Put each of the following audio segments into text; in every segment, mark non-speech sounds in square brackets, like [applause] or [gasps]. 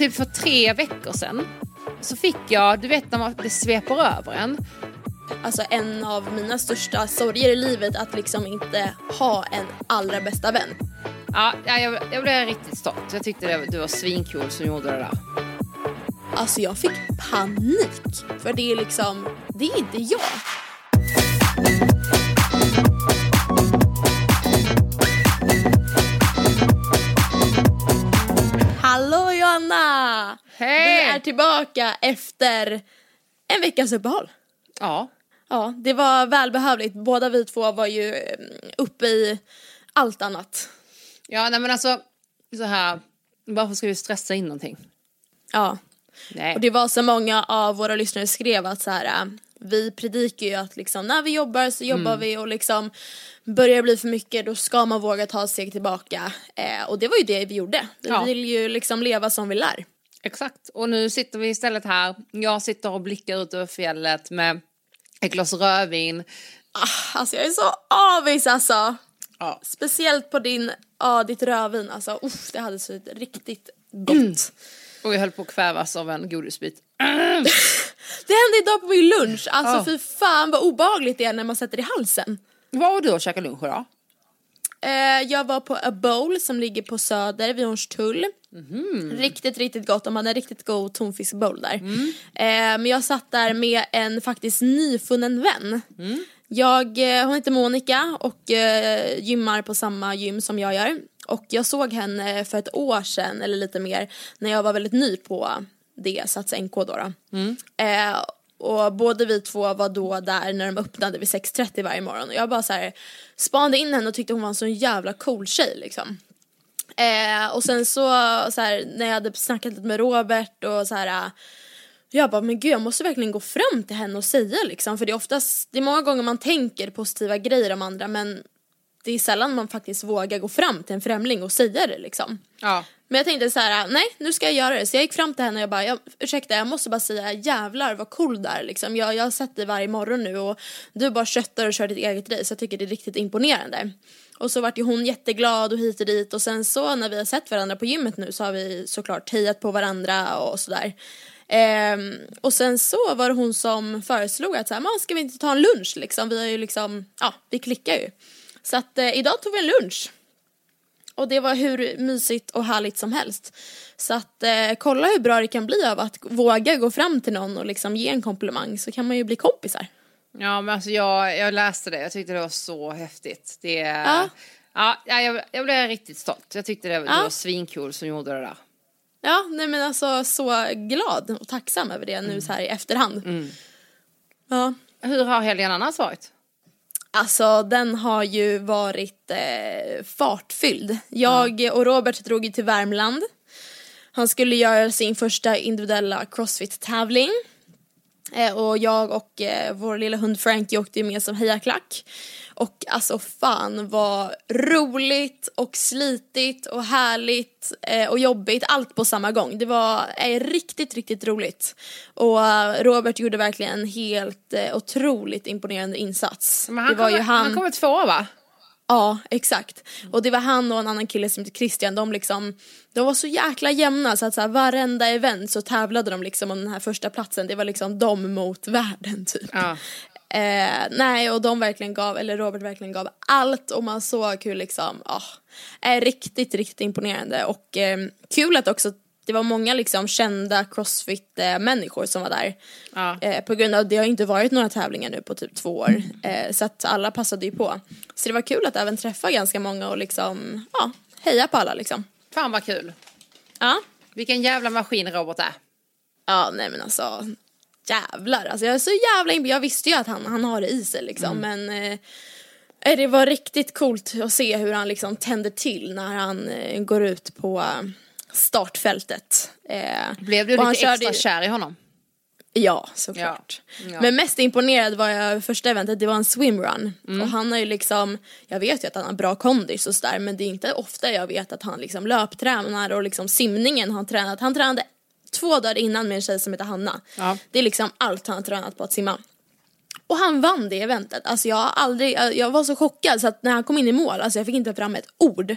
typ för tre veckor sedan så fick jag, du vet när man, det sveper över en. Alltså en av mina största sorger i livet att liksom inte ha en allra bästa vän. Ja, ja, jag, jag blev riktigt stolt. Jag tyckte det, du var svincool som gjorde det där. Alltså jag fick panik. För det är liksom, det är inte jag. Hej! Vi är tillbaka efter en veckas uppehåll. Ja, Ja, det var välbehövligt. Båda vi två var ju mm, uppe i allt annat. ja nej men alltså så här. Varför ska vi stressa in någonting? Ja, Nej. och det var så många av våra lyssnare skrev att så här, äh, vi predikar ju att liksom när vi jobbar så jobbar vi och liksom börjar det bli för mycket då ska man våga ta ett steg tillbaka. Eh, och det var ju det vi gjorde. Vi Ja. vill ju liksom leva som vi lär. Exakt. Och nu sitter vi istället här. Jag sitter och blickar ut över fjället med ett glas rödvin. Ah, alltså jag är så avis alltså. Ja. Speciellt på din, ja ditt rödvin alltså. Uff, det hade suttit riktigt gott. [clears throat] Och jag höll på att kvävas av en godisbit. [clears throat] Det hände idag på min lunch. Alltså Ja. fy fan vad obehagligt det är när man sätter i halsen. Vad var du och käkade lunch idag? Eh, jag var på A Bowl som ligger på Söder vid Hornstull. Mhm. Riktigt, riktigt gott. De hade en riktigt god tonfiskbowl där. Mm. Eh, men jag satt där med en faktiskt nyfunnen vän. Mm. Jag, eh, hon heter Monica och eh, gymmar på samma gym som jag gör. Och jag såg henne för ett år sedan eller lite mer när jag var väldigt ny på det, Sats NK då. då. Mm. Eh, och både vi två var då där när de öppnade vid 6.30 varje morgon. Och jag bara så här spanade in henne och tyckte hon var en så jävla cool tjej liksom. Eh, och sen så, så här, när jag hade snackat lite med Robert och så här. Eh, jag bara, men gud jag måste verkligen gå fram till henne och säga liksom. För det är oftast, det är många gånger man tänker positiva grejer om andra men det är sällan man faktiskt vågar gå fram till en främling och säga det liksom. Ja. Men jag tänkte så här, nej nu ska jag göra det. Så jag gick fram till henne och jag bara, jag, ursäkta jag måste bara säga jävlar vad cool där liksom. Jag, jag har sett dig varje morgon nu och du bara köttar och kör ditt eget race. Jag tycker det är riktigt imponerande. Och så vart ju hon jätteglad och hit och dit och sen så när vi har sett varandra på gymmet nu så har vi såklart hejat på varandra och sådär. Ehm, och sen så var det hon som föreslog att så här, "Man, ska vi inte ta en lunch liksom? Vi har ju liksom, ja vi klickar ju. Så att eh, idag tog vi en lunch. Och det var hur mysigt och härligt som helst. Så att eh, kolla hur bra det kan bli av att våga gå fram till någon och liksom ge en komplimang så kan man ju bli kompisar. Ja men alltså jag, jag läste det, jag tyckte det var så häftigt. Det, Ja. ja. Ja, jag, jag blev riktigt stolt. Jag tyckte det, Ja. var svincool som gjorde det där. Ja, nej men alltså så glad och tacksam över det nu så här i efterhand. Ja, Hur har helgen annars varit? Alltså den har ju varit eh, fartfylld. Jag och Robert drog ju till Värmland. Han skulle göra sin första individuella crossfit-tävling. Eh, och jag och eh, vår lilla hund Frankie åkte ju med som hejaklack. Och alltså fan vad roligt och slitigt och härligt eh, och jobbigt, allt på samma gång. Det var eh, riktigt, riktigt roligt. Och eh, Robert gjorde verkligen en helt eh, otroligt imponerande insats. Men det var kom, ju han... han kommer tvåa va? Ja, exakt. Och det var han och en annan kille som heter Christian, de liksom, de var så jäkla jämna så att så här, varenda event så tävlade de liksom om den här första platsen. Det var liksom de mot världen typ. Ja. Eh, nej, och de verkligen gav, eller Robert verkligen gav allt och man såg hur liksom, ja, är riktigt, riktigt imponerande och eh, kul att också det var många liksom kända crossfit-människor som var där. Ja. Eh, på grund av det har inte varit några tävlingar nu på typ två år. Eh, så att alla passade ju på. Så det var kul att även träffa ganska många och liksom, ja, heja på alla liksom. Fan vad kul. Ja. Vilken jävla maskin Robert är. Ja, nej men alltså jävlar. Alltså jag är så jävla imp- Jag visste ju att han, han har det i sig liksom men eh, eh, det var riktigt coolt att se hur han liksom tänder till när han eh, går ut på eh, startfältet. Eh, Blev du lite extra körde kär i honom? Ja, såklart. Ja. Ja. Men mest imponerad var jag första eventet, det var en swimrun. Mm. Och han har ju liksom, jag vet ju att han har bra kondis och sådär men det är inte ofta jag vet att han liksom löptränar och liksom simningen har han tränat. Han tränade två dagar innan med en tjej som heter Hanna. Ja. Det är liksom allt han har tränat på att simma. Och han vann det eventet. Alltså jag har aldrig, jag- var så chockad så att när han kom in i mål, alltså jag fick inte fram ett ord.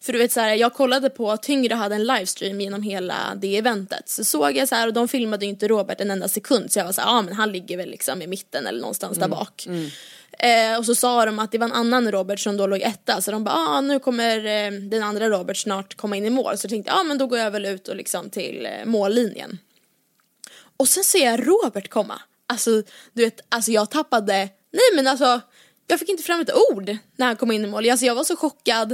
För du vet så här, jag kollade på att Tyngre hade en livestream genom hela det eventet. Så såg jag så här och de filmade ju inte Robert en enda sekund så jag var så här, ja men han ligger väl liksom i mitten eller någonstans där bak. Eh, och så sa de att det var en annan Robert som då låg etta så de bara, ah, nu kommer eh, den andra Robert snart komma in i mål. Så jag tänkte, ja ah, men då går jag väl ut och liksom till eh, mållinjen. Och sen ser jag Robert komma. Alltså, du vet, alltså jag tappade, nej men alltså, jag fick inte fram ett ord när han kom in i mål. Alltså jag var så chockad.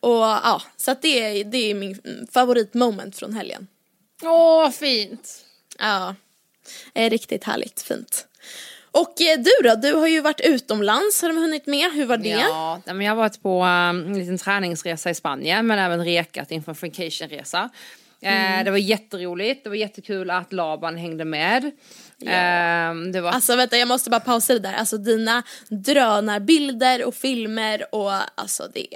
Och ja, så att det, är- det är min favoritmoment från helgen. Åh, vad fint. Ja, eh, riktigt härligt, fint. Och eh, du då, du har ju varit utomlands, har de hunnit med? Hur var det? Ja, men jag har varit på um, en liten träningsresa i Spanien men även rekat inför en Fricationresa. Eh, det var jätteroligt, det var jättekul att Laban hängde med. Eh, det var Alltså vänta, jag måste bara pausa det där. Alltså dina drönarbilder och filmer och alltså det,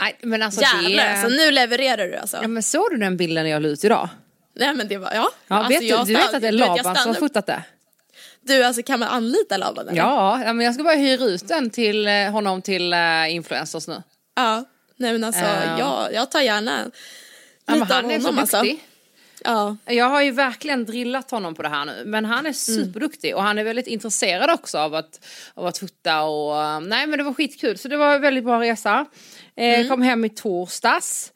nej, men alltså jävlar det... alltså nu levererar du alltså. Ja men såg du den bilden jag la ut idag? Nej men det var, ja. Ja, alltså, vet du, jag du vet att det är Laban som har fotat det? Du alltså kan man anlita Laban eller? Ja, men jag ska bara hyra ut den till eh, honom till uh, influencers nu. Ja. Nej men alltså Ja. jag, jag tar gärna lite Ja, men av han är så honom duktig. alltså. Ja. Jag har ju verkligen drillat honom på det här nu. Men han är superduktig och han är väldigt intresserad också av att, av att fota och eh, nej men det var skitkul. Så det var en väldigt bra resa. Eh, Kom hem i torsdags.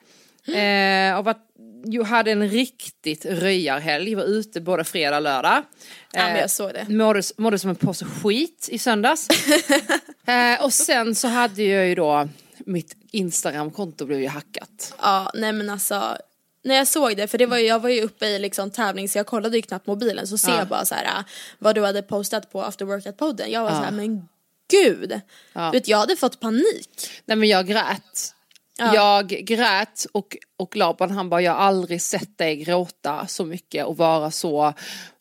Eh, och var, ju hade en riktigt röjarhelg. Var ute både fredag och lördag. ja men Eh, jag såg det. Mådde, mådde som en påse skit i söndags. [laughs] eh, och sen så hade jag ju då mitt Instagramkonto blev ju hackat. Ja nej men alltså när jag såg det, för det var ju, jag var ju uppe i liksom tävling så jag kollade ju knappt mobilen så ser Ja. jag bara så här äh, vad du hade postat på after workout-podden. Jag var så här men gud. Ja. Du vet jag hade fått panik. Nej men jag grät. Ja. Jag grät och, och Laban han bara jag har aldrig sett dig gråta så mycket och vara så,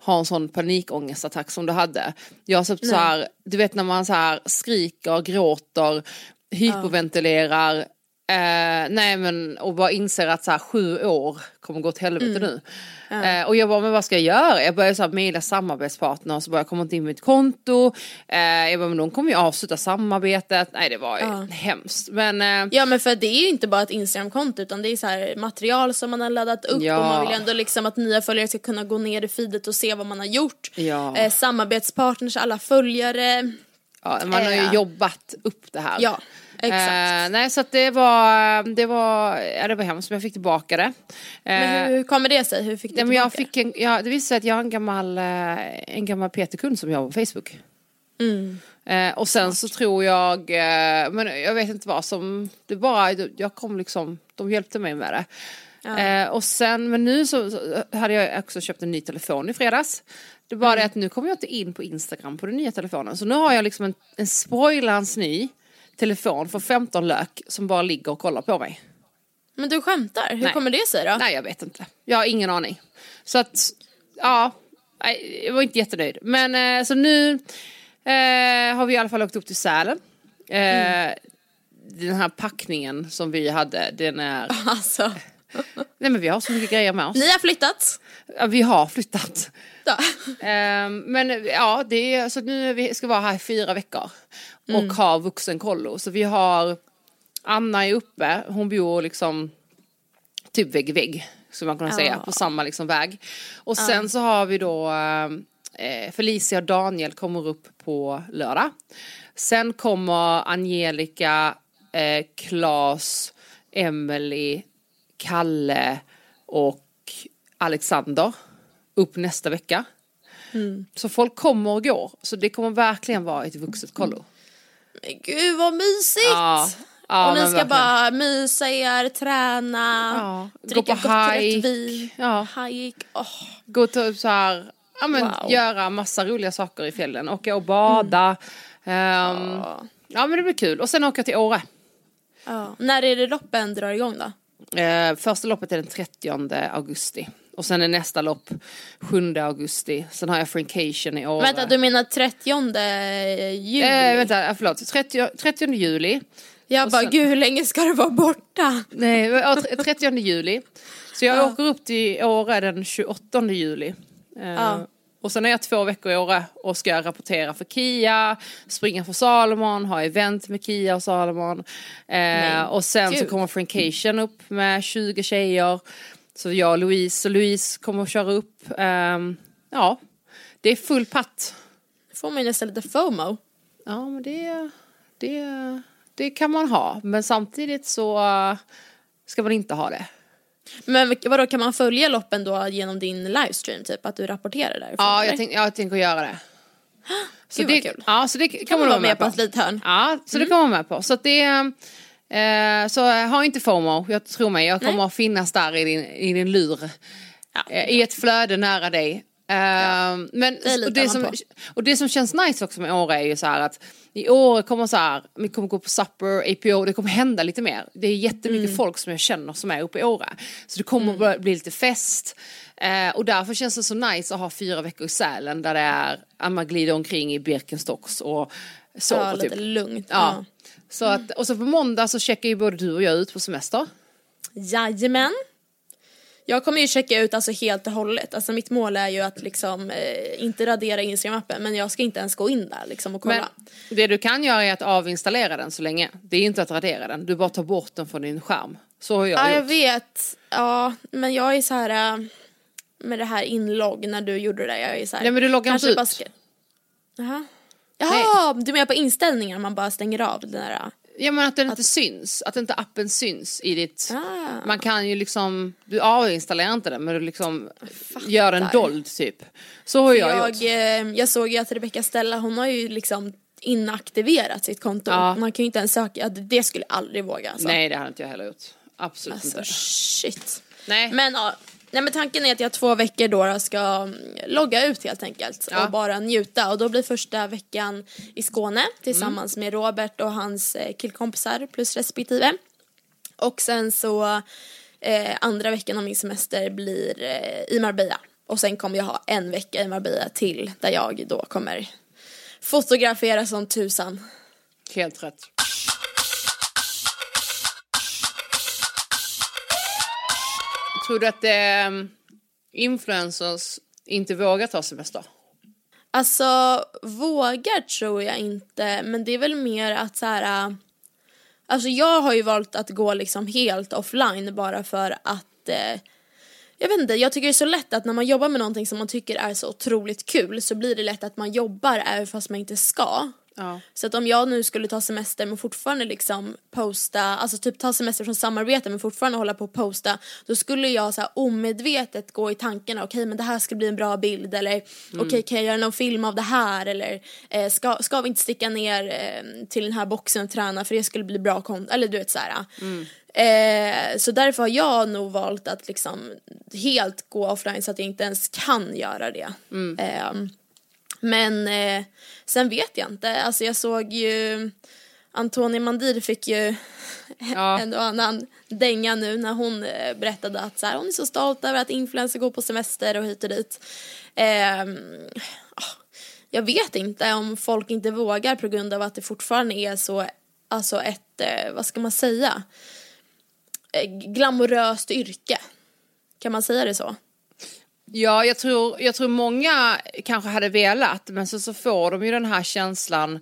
ha en sån panikångestattack som du hade. Jag har sett så här, du vet när man så här skriker, gråter, hyperventilerar. Eh, nej men och bara inser att så här, sju år kommer gå åt helvete nu. Eh, och jag bara, men vad ska jag göra? Jag började så här mejla samarbetspartner och så bara, jag kommer inte in mitt konto. Eh, jag bara, men de kommer ju avsluta samarbetet. Nej det var ju Ja. hemskt. Men eh, Ja men för det är ju inte bara ett Instagramkonto utan det är så här material som man har laddat upp Ja. och man vill ändå liksom att nya följare ska kunna gå ner i feedet och se vad man har gjort. Ja. Eh, samarbetspartners, alla följare. ja, man har ju Eh. jobbat upp det här. Ja, exakt. Eh, nej så att det var, det var, ja, det var hemskt men jag fick tillbaka det. men Eh, hur, hur kommer det sig? Hur fick du nej, men jag fick en, ja, det visade sig att jag har en gammal, eh, en gammal PT-kund som jobbar på Facebook. Mm. Eh, och sen så tror jag, eh, men jag vet inte vad som, det bara, jag kom liksom, de hjälpte mig med det. Eh, och sen, men nu så, så hade jag också köpt en ny telefon i fredags. Det är bara Mm. det att nu kommer jag inte in på Instagram på den nya telefonen. Så nu har jag liksom en, en spoilans ny telefon för 15 lök som bara ligger och kollar på mig. Men du skämtar, hur Nej. kommer det sig då? Nej jag vet inte. Jag har ingen aning. Så att, ja, jag var inte jättenöjd. Men eh, så nu eh, har vi i alla fall åkt upp till Sälen. Eh, Den här packningen som vi hade, den är... [laughs] Alltså, Nej men vi har så mycket grejer med oss. ni har flyttat. Ja, vi har flyttat. Ja. Ehm, men ja, det är, så nu vi ska vara här i fyra veckor. Och ha vuxenkollo. Så vi har Anna är uppe, hon bor liksom typ vägg i vägg. Som man kan Ja. säga, på samma liksom väg. Och sen så har vi då eh, Felicia och Daniel kommer upp på lördag. Sen kommer Angelica, eh, Klas, Emily, Kalle och Alexander upp nästa vecka. Så folk kommer och går. Så det kommer verkligen vara ett vuxet kollo. Men gud vad mysigt! Ja, ja, och ni ska verkligen. bara mysa er, träna, Ja, gå dricka på gott hike. rött vin. Ja. Hike. Åh. Gå typ så här, ja men Wow. göra massa roliga saker i fjällen. Åka och bada. Ehm, Ja. ja men det blir kul. Och sen åka till Åre. När är det loppen drar igång då? Eh, första loppet är den 30 augusti. Och sen är nästa lopp 7 augusti. Sen har jag Frinkation i Åre. Vänta, du menar 30 juli? Eh, vänta, förlåt. 30, 30 juli. jag och bara, sen- gud hur länge ska du vara borta? Nej, ja, tre- 30 juli. Så jag Ja. åker upp till Åre den 28 juli. Eh, Ja. Och sen är jag två veckor i Åre och ska rapportera för Kia, springa för Salomon, ha event med Kia och Salomon. Eh, och sen så gud. kommer Frankation upp med 20 tjejer. Så jag och Louise och Louise kommer att köra upp. Ehm, ja, det är full patt. får man ju nästan lite FOMO. Ja, men det, det, det kan man ha. Men samtidigt så eh, ska man inte ha det. Men vadå, kan man följa loppen då genom din livestream typ? Att du rapporterar därifrån? Ja, jag, tänk, jag tänker göra det. [gasps] Så Gud, det, kul. Ja, så det kan, kan man man vara med på på. ett litet hörn. Ja, så det kan man vara med på. Så det eh, så ha inte FOMO, jag tror mig, jag kommer Nej. att finnas där i din, i din lur. Eh, I ett flöde nära dig. Eh, men, det och, det som, på. och det som känns nice också med Åre är ju så här att i år kommer så här, vi kommer gå på supper, APO, det kommer hända lite mer. Det är jättemycket Mm. folk som jag känner som är uppe i Åre. Så det kommer börja bli lite fest. Eh, och därför känns det så nice att ha fyra veckor i Sälen där det är, att man glider omkring i Birkenstocks och sover Ja, lite typ. lugnt. Ja. Så att, och så på måndag så checkar ju både du och jag ut på semester. Jajamän. Jag kommer ju checka ut alltså helt och hållet. Alltså mitt mål är ju att liksom eh, inte radera Instagram-appen men jag ska inte ens gå in där liksom och kolla. Men det du kan göra är att avinstallera den så länge. Det är inte att radera den, du bara tar bort den från din skärm. Så har jag ja, gjort. jag vet. Ja, men jag är så här äh, med det här inlogg när du gjorde det. Jag är så här, Nej, men du loggar inte ut. ska- Jaha. Jaha, du menar på inställningar man bara stänger av den där. Ja men att den inte syns, att inte appen syns i ditt... Ah. Man kan ju liksom, du avinstallerar inte den men du liksom gör den dold typ. Så har jag, Jag, gjort. eh, jag såg ju att Rebecca Stella hon har ju liksom inaktiverat sitt konto. Ja. Man kan ju inte ens söka, det skulle jag aldrig våga alltså. Nej det hade inte jag heller gjort. Absolut Alltså inte. shit. Nej. Men ja, nej men tanken är att jag två veckor då ska mm, logga ut helt enkelt Ja. och bara njuta och då blir första veckan i Skåne tillsammans Mm. med Robert och hans eh, killkompisar plus respektive. Och sen så eh, andra veckan av min semester blir eh, i Marbella och sen kommer jag ha en vecka i Marbella till där jag då kommer fotografera som tusan. Helt rätt. Tror du att eh, influencers inte vågar ta semester? Alltså vågar tror jag inte men det är väl mer att så här. Äh, alltså jag har ju valt att gå liksom helt offline bara för att eh, jag vet inte, jag tycker det är så lätt att när man jobbar med någonting som man tycker är så otroligt kul så blir det lätt att man jobbar även fast man inte ska. Ja. Så att om jag nu skulle ta semester men fortfarande liksom posta, alltså typ ta semester från samarbete men fortfarande hålla på och posta, då skulle jag så här omedvetet gå i tankarna, okej men det här ska bli en bra bild eller okej kan jag göra någon film av det här eller eh, ska, ska vi inte sticka ner eh, till den här boxen och träna för det skulle bli bra konto, eller du vet så här. Eh, så därför har jag nog valt att liksom helt gå offline så att jag inte ens kan göra det. Ehm, men eh, sen vet jag inte. Alltså jag såg ju Antonia Mandir fick ju [laughs] Ja. en och annan dänga nu när hon eh, berättade att så här, hon är så stolt över att influencer går på semester och hit och dit. Ah, jag vet inte om folk inte vågar på grund av att det fortfarande är så, alltså ett, eh, vad ska man säga, eh, glamoröst yrke. Kan man säga det så? Ja, jag tror, jag tror många kanske hade velat, men så, så får de ju den här känslan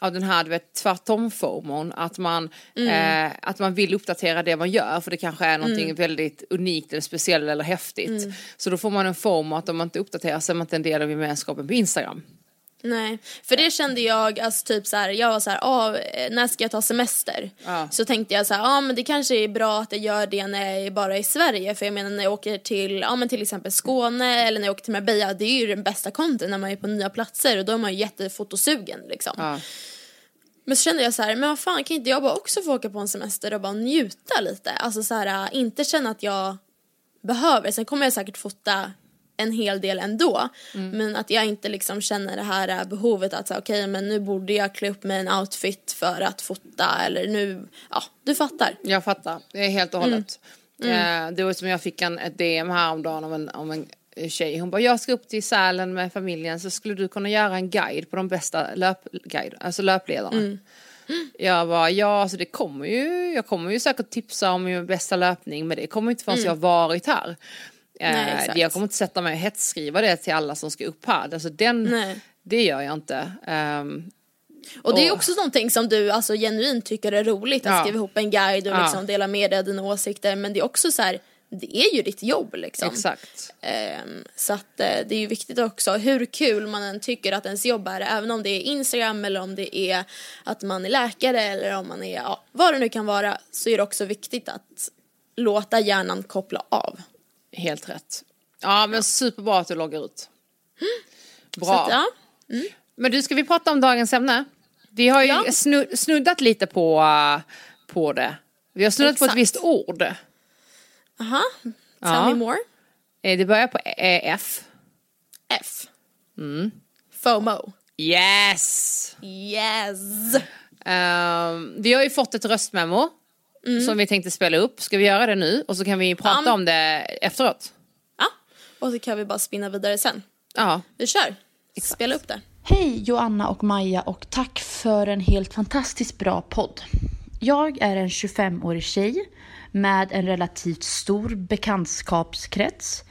av den här du vet, tvärtom-formon, att man, eh, att man vill uppdatera det man gör för det kanske är någonting väldigt unikt eller speciellt eller häftigt. Så då får man en form att om man inte uppdaterar så är man inte en del av gemenskapen på Instagram. Nej, för det kände jag, alltså typ så här, jag var så här, ah, när ska jag ta semester? Ja. Så tänkte jag så här, ja ah, men det kanske är bra att jag gör det när jag är bara i Sverige, för jag menar när jag åker till, ja ah, men till exempel Skåne eller när jag åker till Marbella, det är ju den bästa content när man är på nya platser och då är man ju jättefotosugen liksom. Ja. Men så kände jag så här, men vad fan kan inte jag bara också få åka på en semester och bara njuta lite? Alltså så här, inte känna att jag behöver, sen kommer jag säkert fota en hel del ändå. Men att jag inte liksom känner det här äh, behovet att säga okej men nu borde jag klä upp mig en outfit för att fota eller nu, ja du fattar. Jag fattar, det är helt och hållet. Eh, det var som jag fick en, ett DM häromdagen om en, om en tjej. Hon bara, jag ska upp till Sälen med familjen så skulle du kunna göra en guide på de bästa löpguide, alltså löpledarna. Jag bara, ja alltså det kommer ju, jag kommer ju säkert tipsa om min bästa löpning men det kommer inte förrän jag har varit här. Eh, exakt. jag kommer inte sätta mig och hetsskriva det till alla som ska upp här. Alltså den, Nej. det gör jag inte. Ehm, Och det är också någonting som du alltså genuint tycker är roligt att Ja. skriva ihop en guide och Ja. liksom dela med dig av dina åsikter men det är också så här, det är ju ditt jobb liksom. exakt. Ehm, så att eh, det är ju viktigt också hur kul man än tycker att ens jobb är även om det är Instagram eller om det är att man är läkare eller om man är ja, vad det nu kan vara så är det också viktigt att låta hjärnan koppla av. Helt rätt. Ja men superbra att du loggar ut. Bra. Så att, ja. Men du, ska vi prata om dagens ämne? Vi har ju Ja. snu- snuddat lite på, uh, på det. Vi har snuddat på Exakt. ett visst ord. Aha, tell Ja. me more. Eh, Det börjar på E- F. F. FOMO. Yes! Yes. Ehm, vi har ju fått ett röstmemo som vi tänkte spela upp. Ska vi göra det nu? Och så kan vi prata Ja. om det efteråt. Ja, och så kan vi bara spinna vidare sen. Ja. Vi kör. Spela upp det. Hej Joanna och Maja och tack för en helt fantastiskt bra podd. Jag är en 25-årig tjej med en relativt stor bekantskapskrets.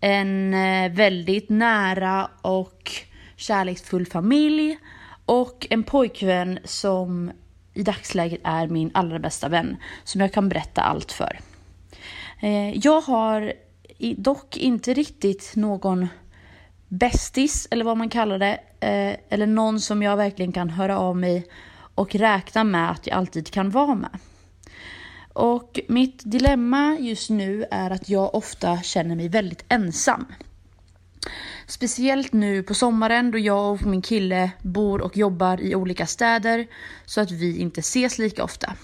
En eh, väldigt nära och kärleksfull familj och en pojkvän som i dagsläget är min allra bästa vän som jag kan berätta allt för. Eh, jag har dock inte riktigt någon bästis eller vad man kallar det. Eh, eller någon som jag verkligen kan höra av mig och räkna med att jag alltid kan vara med. Och mitt dilemma just nu är att jag ofta känner mig väldigt ensam. Speciellt nu på sommaren då jag och min kille bor och jobbar i olika städer så att vi inte ses lika ofta.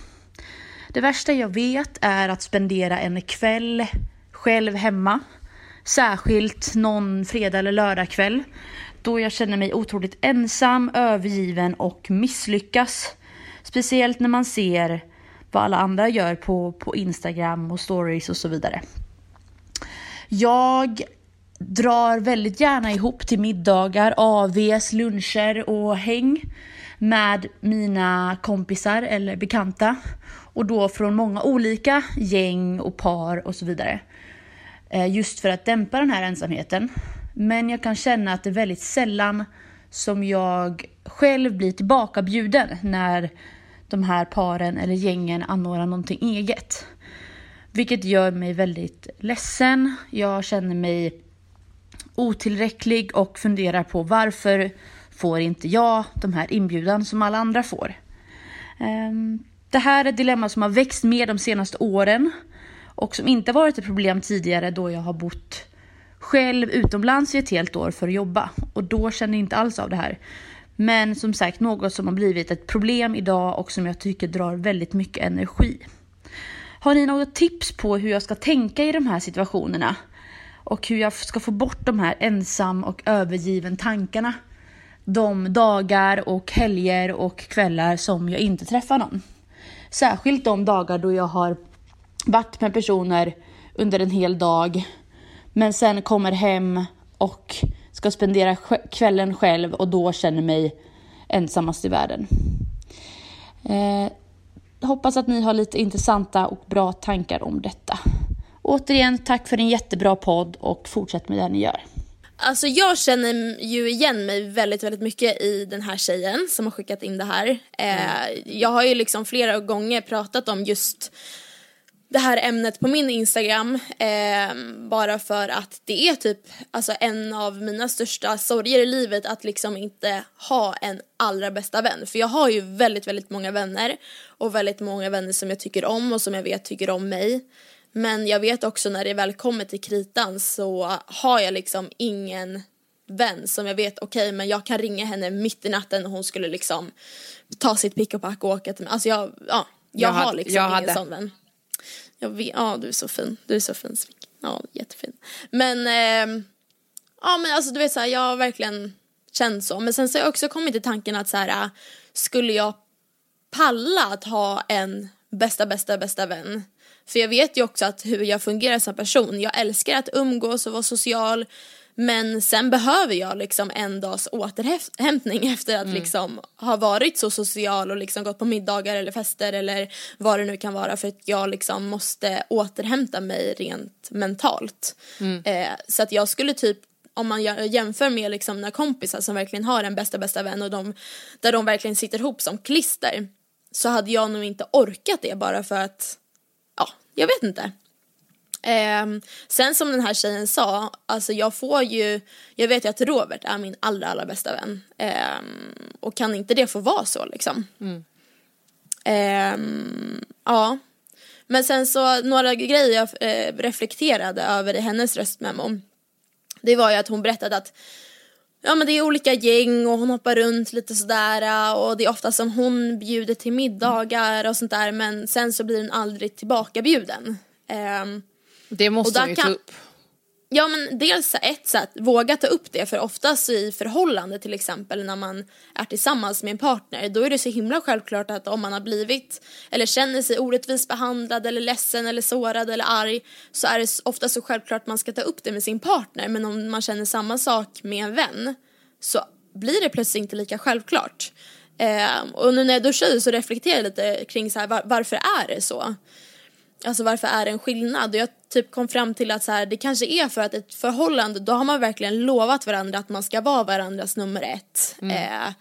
Det värsta jag vet är att spendera en kväll själv hemma. Särskilt någon fredag eller lördagkväll. Då jag känner mig otroligt ensam, övergiven och misslyckas. Speciellt när man ser vad alla andra gör på, på Instagram och stories och så vidare. Jag drar väldigt gärna ihop till middagar, AVs, luncher och häng med mina kompisar eller bekanta. Och då från många olika gäng och par och så vidare. Eh, just för att dämpa den här ensamheten. Men jag kan känna att det är väldigt sällan som jag själv blir tillbakabjuden när de här paren eller gängen anordnar någonting eget. Vilket gör mig väldigt ledsen. Jag känner mig otillräcklig och funderar på varför får inte jag de här inbjudan som alla andra får. Ehm, det här är ett dilemma som har växt mer de senaste åren och som inte varit ett problem tidigare då jag har bott själv utomlands i ett helt år för att jobba och då kände jag inte alls av det här. Men som sagt något som har blivit ett problem idag och som jag tycker drar väldigt mycket energi. Har ni något tips på hur jag ska tänka i de här situationerna? Och hur jag ska få bort de här ensam och övergiven tankarna? De dagar och helger och kvällar som jag inte träffar någon. Särskilt de dagar då jag har varit med personer under en hel dag men sen kommer hem och ska spendera kvällen själv och då känner mig ensammast i världen. Eh, hoppas att ni har lite intressanta och bra tankar om detta. Återigen, tack för en jättebra podd och fortsätt med det ni gör. Alltså jag känner ju igen mig väldigt, väldigt mycket i den här tjejen som har skickat in det här. Eh, jag har ju liksom flera gånger pratat om just det här ämnet på min Instagram eh, bara för att det är typ alltså en av mina största sorger i livet att liksom inte ha en allra bästa vän. För jag har ju väldigt, väldigt många vänner och väldigt många vänner som jag tycker om och som jag vet tycker om mig. Men jag vet också när det väl kommer till kritan så har jag liksom ingen vän som jag vet okej men jag kan ringa henne mitt i natten och hon skulle liksom ta sitt pick och pack och åka till mig. Alltså jag, ja, jag, Jag har hade- liksom jag ingen hade. sån vän. Jag vet, ja du är så fin, du är så fin. Ja jättefin. Men, ehm, ja men alltså du vet så här, jag har verkligen känt så. Men sen så har jag också kommit till tanken att så här, äh, skulle jag palla att ha en bästa, bästa, bästa vän. För jag vet ju också att hur jag fungerar som person. Jag älskar att umgås och vara social. Men sen behöver jag liksom en dags återhämtning [laughs] efter att mm. liksom ha varit så social och liksom gått på middagar eller fester eller vad det nu kan vara för att jag liksom måste återhämta mig rent mentalt. Mm. Eh, så att jag skulle typ om man jämför med liksom mina kompisar som verkligen har en bästa bästa vän och de, där de verkligen sitter ihop som klister så hade jag nog inte orkat det bara för att, jag vet inte. Eh, sen som den här tjejen sa, alltså jag får ju, jag vet ju att Robert är min allra allra bästa vän. Eh, och kan inte det få vara så liksom? Mm. Eh, ja. Men sen så några grejer jag eh, reflekterade över i hennes röstmemo. Det var ju att hon berättade att Ja men det är olika gäng och hon hoppar runt lite sådär och det är ofta som hon bjuder till middagar och sånt där men sen så blir hon aldrig tillbakabjuden. Um, det måste hon ju kan... ta upp. Ja men dels ett sätt, våga ta upp det för oftast i förhållande till exempel när man är tillsammans med en partner då är det så himla självklart att om man har blivit eller känner sig orättvist behandlad eller ledsen eller sårad eller arg så är det ofta så självklart att man ska ta upp det med sin partner men om man känner samma sak med en vän så blir det plötsligt inte lika självklart. Eh, och nu när jag duschade så reflekterar jag lite kring så här, var, varför är det så? Alltså varför är det en skillnad? Och jag typ kom fram till att så här, det kanske är för att ett förhållande, då har man verkligen lovat varandra att man ska vara varandras nummer ett. Mm. Eh,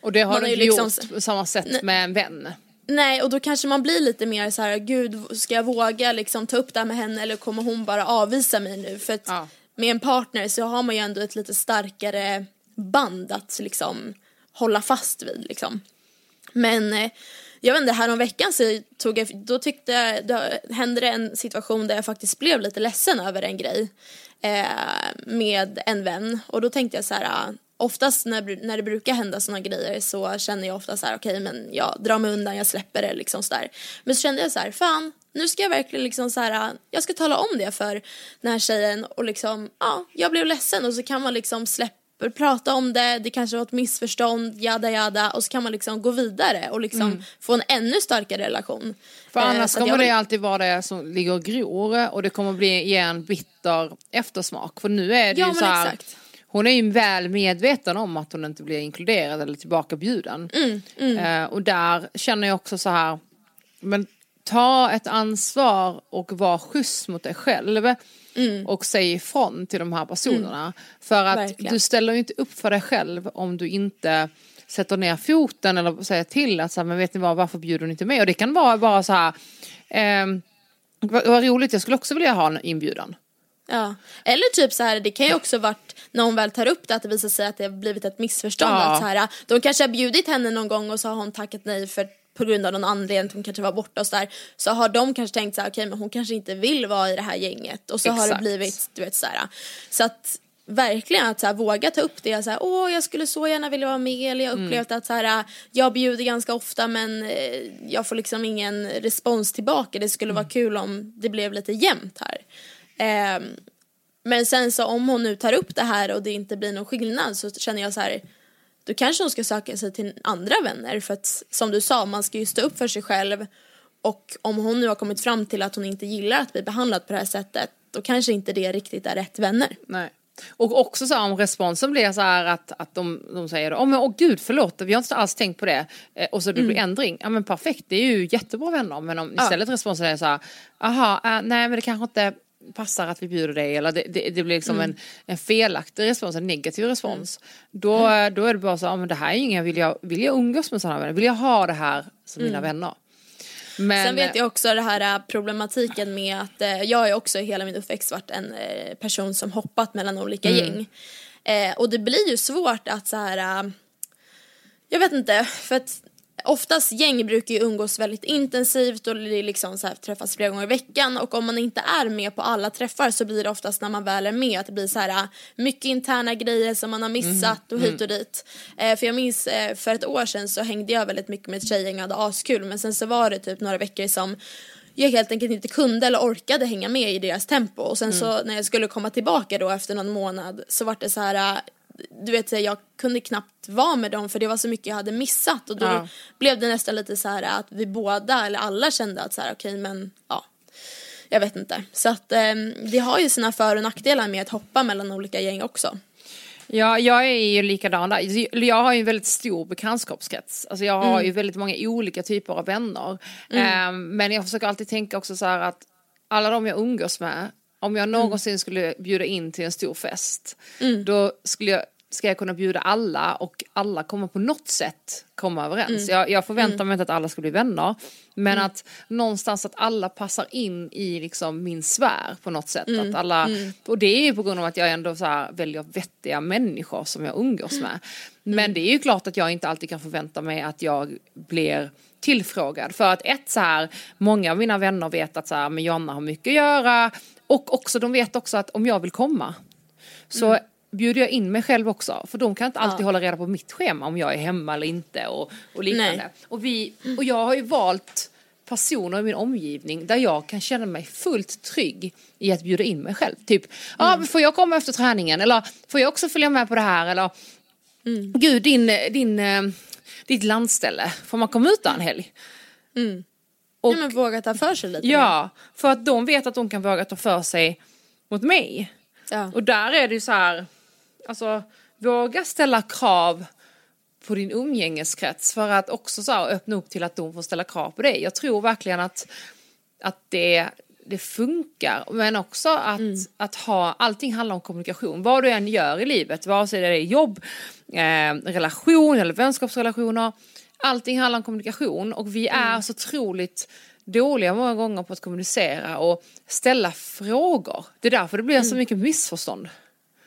och det har du inte liksom, gjort på samma sätt med en vän? Nej, och då kanske man blir lite mer så här, gud, ska jag våga liksom ta upp det här med henne eller kommer hon bara avvisa mig nu? För att ja. med en partner så har man ju ändå ett lite starkare band att liksom hålla fast vid liksom. Men eh, jag vet inte, häromveckan så tog jag, då tyckte jag, då hände det en situation där jag faktiskt blev lite ledsen över en grej eh, med en vän och då tänkte jag så här, eh, oftast när, när det brukar hända sådana grejer så känner jag ofta så här, okej okay, men jag drar mig undan, jag släpper det liksom så där. Men så kände jag så här, fan, nu ska jag verkligen liksom så här, eh, jag ska tala om det för den här tjejen och liksom, ja, jag blev ledsen och så kan man liksom släppa prata om det, det kanske var ett missförstånd, jada jada och så kan man liksom gå vidare och liksom mm. få en ännu starkare relation. För annars eh, kommer det alltid vara det som ligger och gror och det kommer bli ge en bitter eftersmak. För nu är det ja, ju så här, exakt. hon är ju väl medveten om att hon inte blir inkluderad eller tillbakabjuden. Mm, mm. Eh, och där känner jag också så här, men ta ett ansvar och var schysst mot dig själv. Mm. och säg ifrån till de här personerna. Mm. För att Verkligen. du ställer ju inte upp för dig själv om du inte sätter ner foten eller säger till att så här, men vet ni vad, varför bjuder hon inte med? Och det kan vara bara så här, eh, vad, vad roligt, jag skulle också vilja ha en inbjudan. Ja, eller typ så här, det kan ju också varit när hon väl tar upp det att det visar sig att det har blivit ett missförstånd. Ja. Att så här, de kanske har bjudit henne någon gång och så har hon tackat nej för på grund av någon anledning, hon kanske var borta och sådär. Så har de kanske tänkt så här, okej okay, men hon kanske inte vill vara i det här gänget. Och så Exakt. har det blivit, du vet sådär. Så att verkligen att så här, våga ta upp det. Så här, Åh, jag skulle så gärna vilja vara med. Eller jag har mm. upplevt mm. att så här, jag bjuder ganska ofta men eh, jag får liksom ingen respons tillbaka. Det skulle mm. vara kul om det blev lite jämnt här. Eh, men sen så om hon nu tar upp det här och det inte blir någon skillnad så känner jag så här då kanske hon ska söka sig till andra vänner för att som du sa, man ska ju stå upp för sig själv och om hon nu har kommit fram till att hon inte gillar att bli behandlad på det här sättet då kanske inte det riktigt är rätt vänner. Nej. Och också så om responsen blir så här att, att de, de säger åh oh, men åh gud förlåt vi har inte alls tänkt på det eh, och så det blir mm. ändring, ja men perfekt det är ju jättebra vänner men om istället ja. responsen är så här, aha, äh, nej men det kanske inte passar att vi bjuder dig eller det, det, det blir liksom mm. en, en felaktig respons, en negativ respons. Mm. Då, mm. då är det bara så, ja, men det här är inga, vill jag, vill jag umgås med sådana vänner? Vill jag ha det här som mina mm. vänner? Men... Sen vet jag också det här äh, problematiken med att eh, jag har också hela min uppväxt varit en eh, person som hoppat mellan olika mm. gäng. Eh, och det blir ju svårt att så här äh, jag vet inte, för att Oftast gäng brukar ju umgås väldigt intensivt och liksom så här, träffas flera gånger i veckan och om man inte är med på alla träffar så blir det oftast när man väl är med att det blir så här mycket interna grejer som man har missat mm. och hit och dit. Eh, för jag minns eh, för ett år sedan så hängde jag väldigt mycket med ett tjejgäng och hade askul men sen så var det typ några veckor som jag helt enkelt inte kunde eller orkade hänga med i deras tempo och sen mm. så när jag skulle komma tillbaka då efter någon månad så var det så här du vet jag kunde knappt vara med dem för det var så mycket jag hade missat och då ja. blev det nästan lite så här att vi båda eller alla kände att så här okej okay, men ja jag vet inte. Så att eh, det har ju sina för och nackdelar med att hoppa mellan olika gäng också. Ja, jag är ju likadan där. Jag har ju en väldigt stor bekantskapskrets. Alltså jag har mm. ju väldigt många olika typer av vänner. Mm. Um, men jag försöker alltid tänka också så här att alla de jag umgås med, om jag någonsin mm. skulle bjuda in till en stor fest, mm. då skulle jag ska jag kunna bjuda alla och alla kommer på något sätt komma överens. Mm. Jag, jag, förväntar mm. mig inte att alla ska bli vänner. Men mm. att någonstans att alla passar in i liksom min sfär på något sätt. Mm. Att alla, och det är ju på grund av att jag ändå så här väljer vettiga människor som jag umgås med. Men det är ju klart att jag inte alltid kan förvänta mig att jag blir tillfrågad. För att ett så här, många av mina vänner vet att så här, men Jonna har mycket att göra. Och också de vet också att om jag vill komma så bjuder jag in mig själv också. För de kan inte alltid ja. hålla reda på mitt schema om jag är hemma eller inte och, och liknande. Och, vi, och jag har ju valt personer i min omgivning där jag kan känna mig fullt trygg i att bjuda in mig själv. Typ, ja mm. ah, får jag komma efter träningen eller får jag också följa med på det här eller mm. gud din, din, eh, ditt landställe, får man komma ut där en helg? Mm. Och, ja, men våga ta för sig lite. Ja, mer. för att de vet att de kan våga ta för sig mot mig. Ja. Och där är det ju så här, alltså våga ställa krav på din umgängeskrets för att också så här, öppna upp till att de får ställa krav på dig. Jag tror verkligen att, att det, det funkar men också att, mm. att ha, allting handlar om kommunikation. Vad du än gör i livet, vare sig det är jobb, eh, relation eller vänskapsrelationer. Allting handlar om kommunikation och vi är mm. så otroligt dåliga många gånger på att kommunicera och ställa frågor. Det är därför det blir mm. så mycket missförstånd.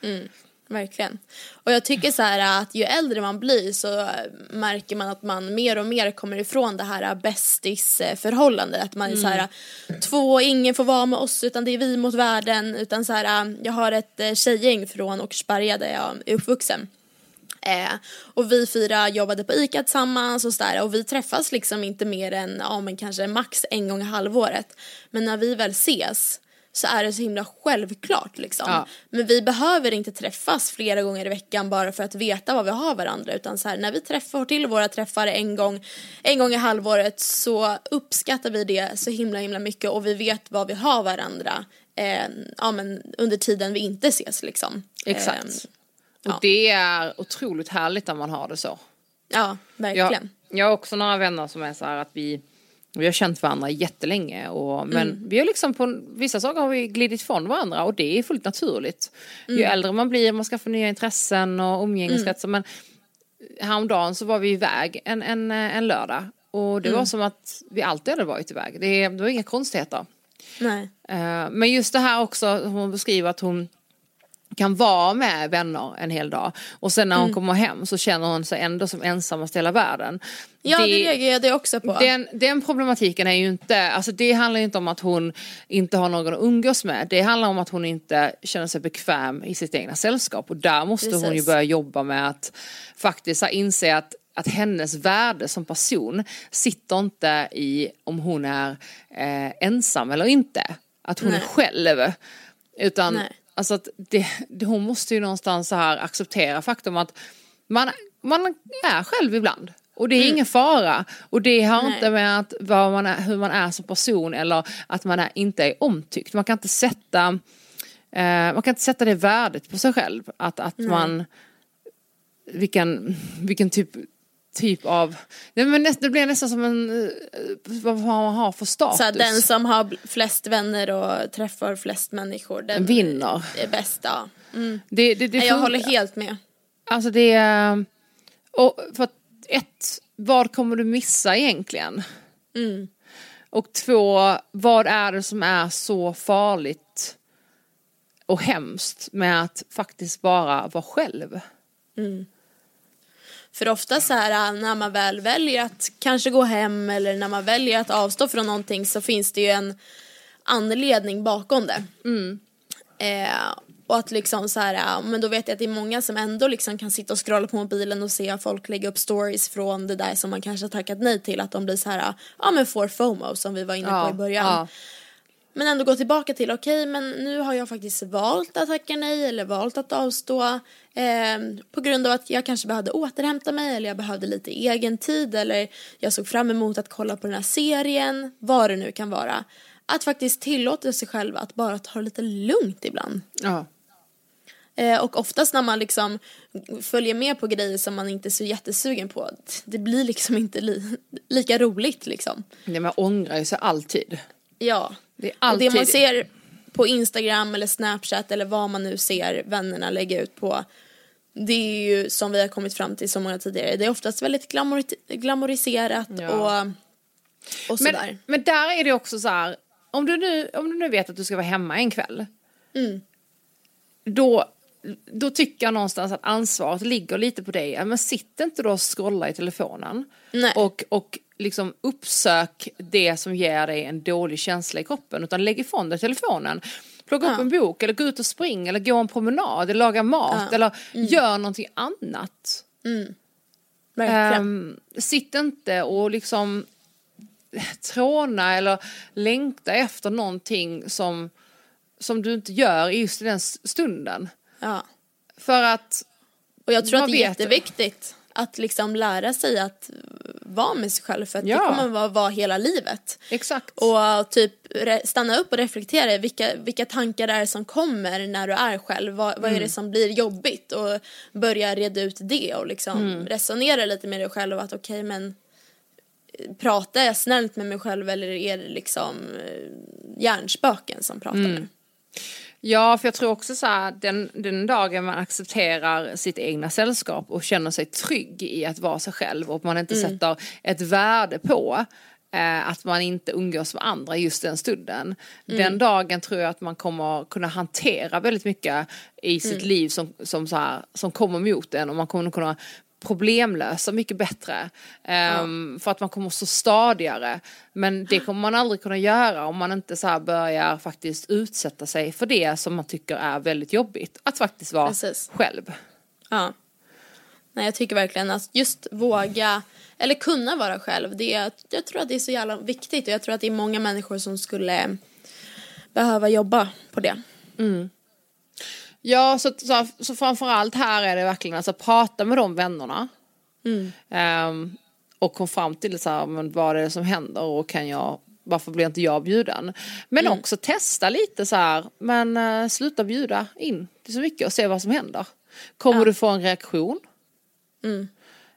Mm verkligen. Och jag tycker så här att ju äldre man blir så märker man att man mer och mer kommer ifrån det här bästisförhållandet. Att man är så här, mm. två, ingen får vara med oss utan det är vi mot världen. Utan så här, jag har ett eh, tjejgäng från Åkersberga där jag är uppvuxen. Eh, och vi fyra jobbade på ICA tillsammans och sådär och vi träffas liksom inte mer än, ja men kanske max en gång i halvåret. Men när vi väl ses så är det så himla självklart liksom. Ja. Men vi behöver inte träffas flera gånger i veckan bara för att veta vad vi har varandra utan så här, när vi träffar till våra träffar en gång, en gång i halvåret så uppskattar vi det så himla himla mycket och vi vet vad vi har varandra eh, ja, men under tiden vi inte ses liksom. Exakt. Eh, ja. Och det är otroligt härligt när man har det så. Ja, verkligen. Jag, jag har också några vänner som är så här att vi vi har känt varandra jättelänge och, men mm. vi har liksom på vissa saker har vi glidit ifrån varandra och det är fullt naturligt. Mm. Ju äldre man blir, man skaffar nya intressen och umgängeskretsar. Mm. Men häromdagen så var vi iväg en, en, en lördag och det mm. var som att vi alltid hade varit iväg. Det, det var inga konstigheter. Nej. Uh, men just det här också, hon beskriver att hon kan vara med vänner en hel dag och sen när hon mm. kommer hem så känner hon sig ändå som ensammast i hela världen. Ja det, det reagerar jag det också på. Den, den problematiken är ju inte, alltså det handlar inte om att hon inte har någon att umgås med. Det handlar om att hon inte känner sig bekväm i sitt egna sällskap och där måste Precis. hon ju börja jobba med att faktiskt inse att att hennes värde som person sitter inte i om hon är eh, ensam eller inte. Att hon Nej. är själv. Utan Nej Alltså att det, det, hon måste ju någonstans så här acceptera faktum att man, man är själv ibland. Och det är mm. ingen fara. Och det har Nej. inte med att vad man är, hur man är som person eller att man är, inte är omtyckt. Man kan inte sätta, eh, man kan inte sätta det värdet på sig själv. Att, att man, vilken, vilken typ typ av, nej men näst, det blir nästan som en, eh, vad man har för status. Så den som har flest vänner och träffar flest människor, den vinner. är bäst. Ja. Mm. Det, det, det jag håller helt med. Alltså det är, och för att ett, vad kommer du missa egentligen? Mm. Och två, vad är det som är så farligt och hemskt med att faktiskt bara vara själv? Mm. För ofta så här när man väl väljer att kanske gå hem eller när man väljer att avstå från någonting så finns det ju en anledning bakom det. Mm. Eh, och att liksom så här, men då vet jag att det är många som ändå liksom kan sitta och scrolla på mobilen och se folk lägga upp stories från det där som man kanske har tackat nej till. Att de blir så här, ja men får FOMO som vi var inne på ja, i början. Ja. Men ändå gå tillbaka till, okej okay, men nu har jag faktiskt valt att tacka nej eller valt att avstå eh, på grund av att jag kanske behövde återhämta mig eller jag behövde lite egen tid eller jag såg fram emot att kolla på den här serien, vad det nu kan vara. att faktiskt tillåta sig själv att bara ta lite lugnt ibland. Ja. Eh, och oftast när man liksom följer med på grejer som man inte är så jättesugen på, det blir liksom inte li lika roligt liksom. Nej, man ångrar ju sig alltid. Ja. Det är Och alltid... det man ser på Instagram eller Snapchat eller vad man nu ser vännerna lägga ut på det är ju som vi har kommit fram till så många tidigare, det är oftast väldigt glamori- glamoriserat Ja. och, och sådär. men, men där är det också så här, om du, nu, om du nu vet att du ska vara hemma en kväll. Mm. Då, då tycker jag någonstans att ansvaret ligger lite på dig. Men sitt inte då och scrolla i telefonen. Nej. Och, och liksom uppsök det som ger dig en dålig känsla i kroppen. Utan lägg ifrån dig telefonen. Plocka upp Ja. en bok eller gå ut och spring eller gå en promenad eller laga mat Ja. eller gör någonting annat. Verkligen. Ehm, sitt inte och liksom tråna eller längta efter någonting som, som du inte gör i just den stunden. ja. För att, Och jag tror att det är jätteviktigt att liksom lära sig att vara med sig själv för att Ja. det kommer vara, vara hela livet. exakt. Och typ re- stanna upp och reflektera vilka, vilka tankar det är som kommer när du är själv. Vad, vad är Mm. det som blir jobbigt? Och börja reda ut det och liksom Mm. resonera lite med dig själv att okej men eh, pratar jag snällt med mig själv eller är det liksom eh, hjärnspöken som pratar Mm. nu? Ja, för jag tror också så här, den, den dagen man accepterar sitt egna sällskap och känner sig trygg i att vara sig själv och man inte sätter ett värde på eh, att man inte umgås med andra just den stunden. Den dagen tror jag att man kommer kunna hantera väldigt mycket i sitt liv som, som, så här, som kommer mot en och man kommer kunna problemlösa mycket bättre. Ehm, För att man kommer stå stadigare. Men det kommer man aldrig kunna göra om man inte så börjar faktiskt utsätta sig för det som man tycker är väldigt jobbigt. Att faktiskt vara Precis. själv. Ja. Nej, jag tycker verkligen att just våga, eller kunna vara själv, det är, jag tror att det är så jävla viktigt och jag tror att det är många människor som skulle behöva jobba på det. Ja, så, så, så framförallt här är det verkligen alltså prata med de vännerna. Ehm, och kom fram till så här, men vad är det som händer och kan jag, varför blir inte jag bjuden? Men också testa lite så här, men eh, sluta bjuda in till så mycket och se vad som händer. Kommer du få en reaktion?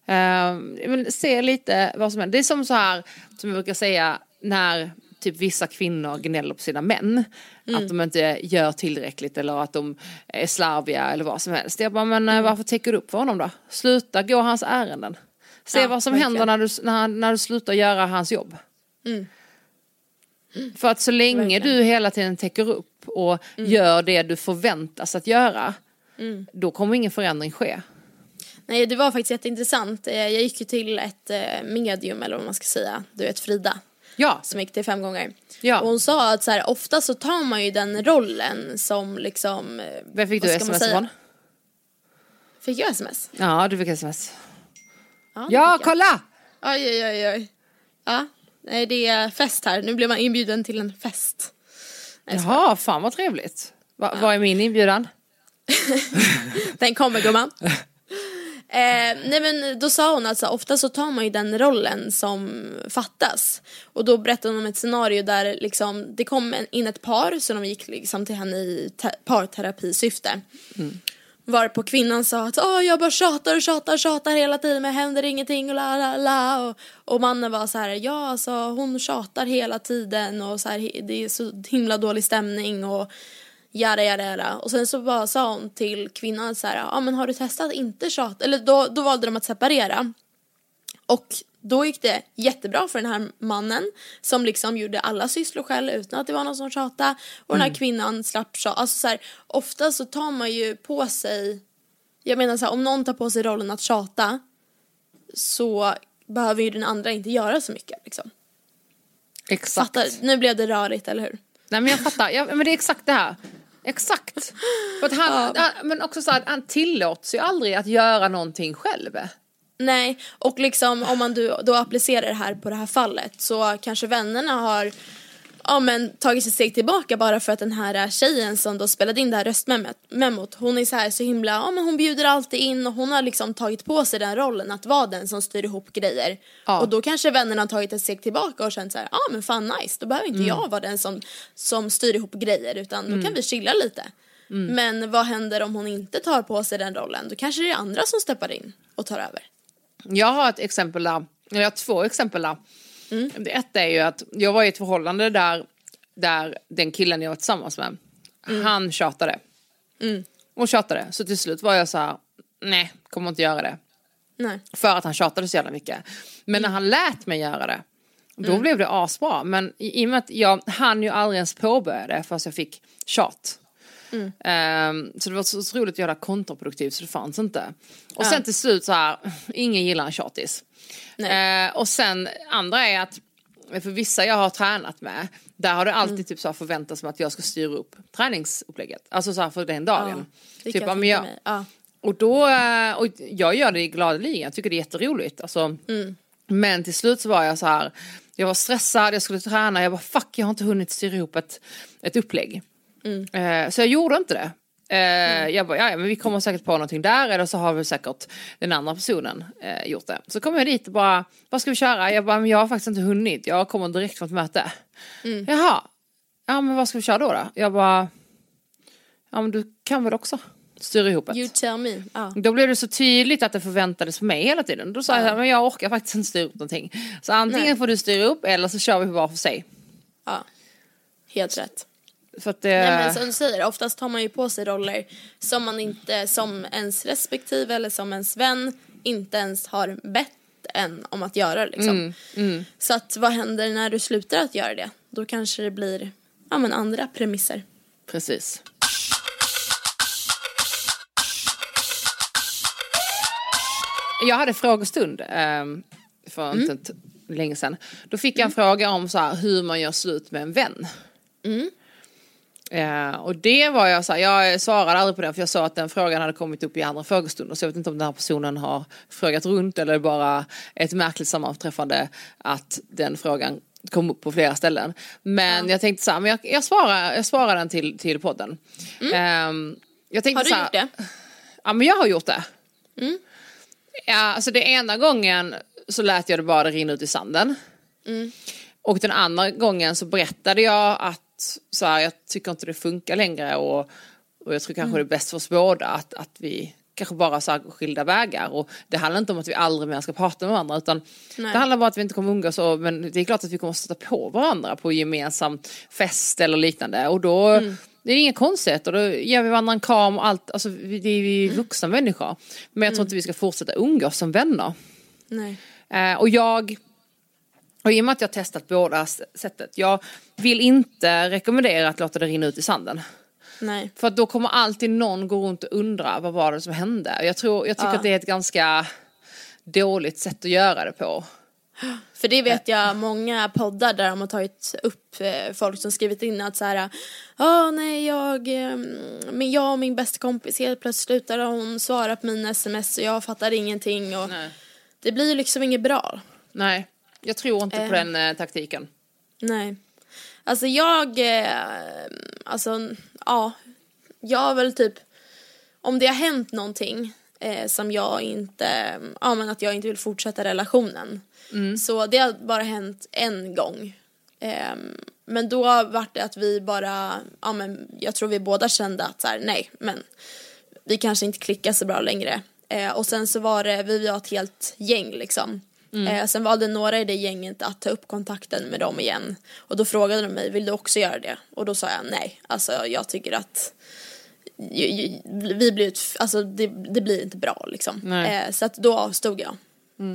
Ehm, men se lite vad som händer. Det är som så här, som jag brukar säga, när typ vissa kvinnor gnäller på sina män. Att de inte gör tillräckligt eller att de är slarviga eller vad som helst. Jag bara, men eh, varför täcker du upp för honom då? Sluta gå hans ärenden. Se Ja, vad som verkligen. händer när du, när, när du slutar göra hans jobb. För att så länge Verkligen. du hela tiden täcker upp och gör det du förväntas att göra. Då kommer ingen förändring ske. Nej, det var faktiskt jätteintressant. Eh, Jag gick ju till ett eh, medium, eller vad man ska säga, du vet Frida, Ja, som gick till fem gånger. Ja. Och hon sa att så här, ofta så tar man ju den rollen som liksom... vem fick du sms ifrån? Fick jag sms? Ja, du fick sms. Ja, Ja, kolla! Oj, oj, oj, oj. Ja, nej, det är fest här. Nu blev man inbjuden till en fest. Nej, Jaha, fan vad trevligt. Va, Vad är min inbjudan? [laughs] Den kommer gumman. [laughs] Eh, nej men då sa hon att så, här, ofta så tar man ju den rollen som fattas. Och då berättade hon om ett scenario där liksom, det kom en, in ett par så de gick liksom till henne i te- parterapisyfte. Var på kvinnan sa att Åh, jag bara tjatar och tjatar tjatar hela tiden men händer ingenting och la la la. Och, och mannen var så här, ja alltså hon tjatar hela tiden och så här, det är så himla dålig stämning och Jada, jada, jada. Och sen så bara sa hon till kvinnan så här, ja men har du testat inte tjata? Eller då, då valde de att separera. Och då gick det jättebra för den här mannen som liksom gjorde alla sysslor själv utan att det var någon som tjatade. Och den här kvinnan slapp tjata. Alltså så här, ofta så tar man ju på sig, jag menar så här, om någon tar på sig rollen att tjata så behöver ju den andra inte göra så mycket liksom. Exakt. Fattar? Nu blev det rörigt, eller hur? Nej men jag fattar, ja, men det är exakt det här. Exakt. För att han, han, men också så att han tillåts ju aldrig att göra någonting själv. Nej, och liksom om man då, då applicerar det här på det här fallet så kanske vännerna har ja, men, tagit ett steg tillbaka bara för att den här tjejen som då spelade in det här röstmemot hon är så här så himla, ja men hon bjuder alltid in och hon har liksom tagit på sig den rollen att vara den som styr ihop grejer. Ja. Och då kanske vännerna har tagit ett steg tillbaka och känt så här, ja men fan nice, då behöver inte jag vara den som, som styr ihop grejer utan då kan vi chilla lite. Men vad händer om hon inte tar på sig den rollen? Då kanske det är andra som steppar in och tar över. Jag har ett exempel där, eller jag har två exempel där. Det ett är ju att jag var i ett förhållande där, där den killen jag var tillsammans med, han tjatade. Och tjatade, så till slut var jag så här, nej, kommer inte göra det. Nej. För att han tjatade så jävla mycket. Men när han lät mig göra det, då blev det asbra. Men i, i och med att jag hann ju aldrig ens påbörja det förrän jag fick tjat. Ehm, så det var så otroligt jävla kontraproduktivt så det fanns inte. Och sen till slut så här, [sniffs] ingen gillar en tjatis. Eh, och sen andra är att för vissa jag har tränat med, där har det alltid typ så förväntats mig att jag ska styra upp träningsupplägget. Alltså så för den dagen. typ, ja, jag men jag. Ja. och då, eh, och jag gör det gladeligen, jag tycker det är jätteroligt. Alltså, Men till slut så var jag så här, jag var stressad, jag skulle träna, jag bara fuck jag har inte hunnit styra ihop ett, ett upplägg. Eh, så jag gjorde inte det. Eh, Jag bara, ja men vi kommer säkert på någonting där eller så har vi säkert den andra personen eh, gjort det. Så kom jag dit och bara, vad ska vi köra? Jag bara, men jag har faktiskt inte hunnit, jag kommer direkt från ett möte. Jaha, ja men vad ska vi köra då? då? Jag bara, ja men du kan väl också styra ihop ett. You tell me. Ja. Då blev det så tydligt att det förväntades på mig hela tiden. Då sa jag, men jag orkar faktiskt inte styra upp någonting. Så antingen Nej. får du styra upp eller så kör vi på var för sig. ja. Helt rätt. För att det... Nej, men som du säger, oftast tar man ju på sig roller som man inte, som ens respektive eller som ens vän inte ens har bett en om att göra liksom. Så att vad händer när du slutar att göra det? Då kanske det blir, ja men andra premisser. Precis. Jag hade frågestund um, för inte ett, länge sedan. Då fick jag en fråga om så här, hur man gör slut med en vän. Eh, och det var jag så här, jag svarade aldrig på den för jag sa att den frågan hade kommit upp i andra frågestunder så jag vet inte om den här personen har frågat runt eller bara ett märkligt sammanträffande att den frågan kom upp på flera ställen. Men jag tänkte så här, men jag, jag, svarar, jag svarar den till, till podden. Ehm, jag tänkte Har du så här, gjort det? Ja men jag har gjort det. Ja, alltså det ena gången så lät jag det bara rinna ut i sanden. Och den andra gången så berättade jag att så här, jag tycker inte det funkar längre och, och jag tror kanske det är bäst för oss båda att, att vi kanske bara så här, skilda vägar. Och det handlar inte om att vi aldrig mer ska prata med varandra utan Nej. det handlar bara om att vi inte kommer umgås och, men det är klart att vi kommer att stöta på varandra på gemensam fest eller liknande och då det är inga konstigheter, då ger vi varandra en kram och allt, alltså vi, det är vi vuxna människor. Men jag tror inte vi ska fortsätta umgås som vänner. Nej. Eh, och jag, och i och med att jag har testat båda sättet, jag vill inte rekommendera att låta det rinna ut i sanden. Nej. För då kommer alltid någon gå runt och undra vad var det som hände. Jag, tror, jag tycker Ja. att det är ett ganska dåligt sätt att göra det på. För det vet jag många poddar där de har tagit upp eh, folk som skrivit in att så här, ja nej jag, men jag och min bästa kompis helt plötsligt slutade hon svara på mina sms och jag fattade ingenting och Nej. det blir liksom inget bra. Nej, jag tror inte Eh. på den eh, taktiken. Nej. Alltså jag, eh, alltså ja, jag har väl typ, om det har hänt någonting eh, som jag inte, ja men att jag inte vill fortsätta relationen. Så det har bara hänt en gång. Ehm, men då var det att vi bara, ja men jag tror vi båda kände att så här, nej men vi kanske inte klickar så bra längre. Eh, och sen så var det, vi var ett helt gäng liksom. Eh, sen valde några i det gänget att ta upp kontakten med dem igen. Och då frågade de mig, vill du också göra det? Och då sa jag nej, alltså jag tycker att ju- ju- vi blir ett, alltså det, det blir inte bra liksom. Eh, så att då avstod jag.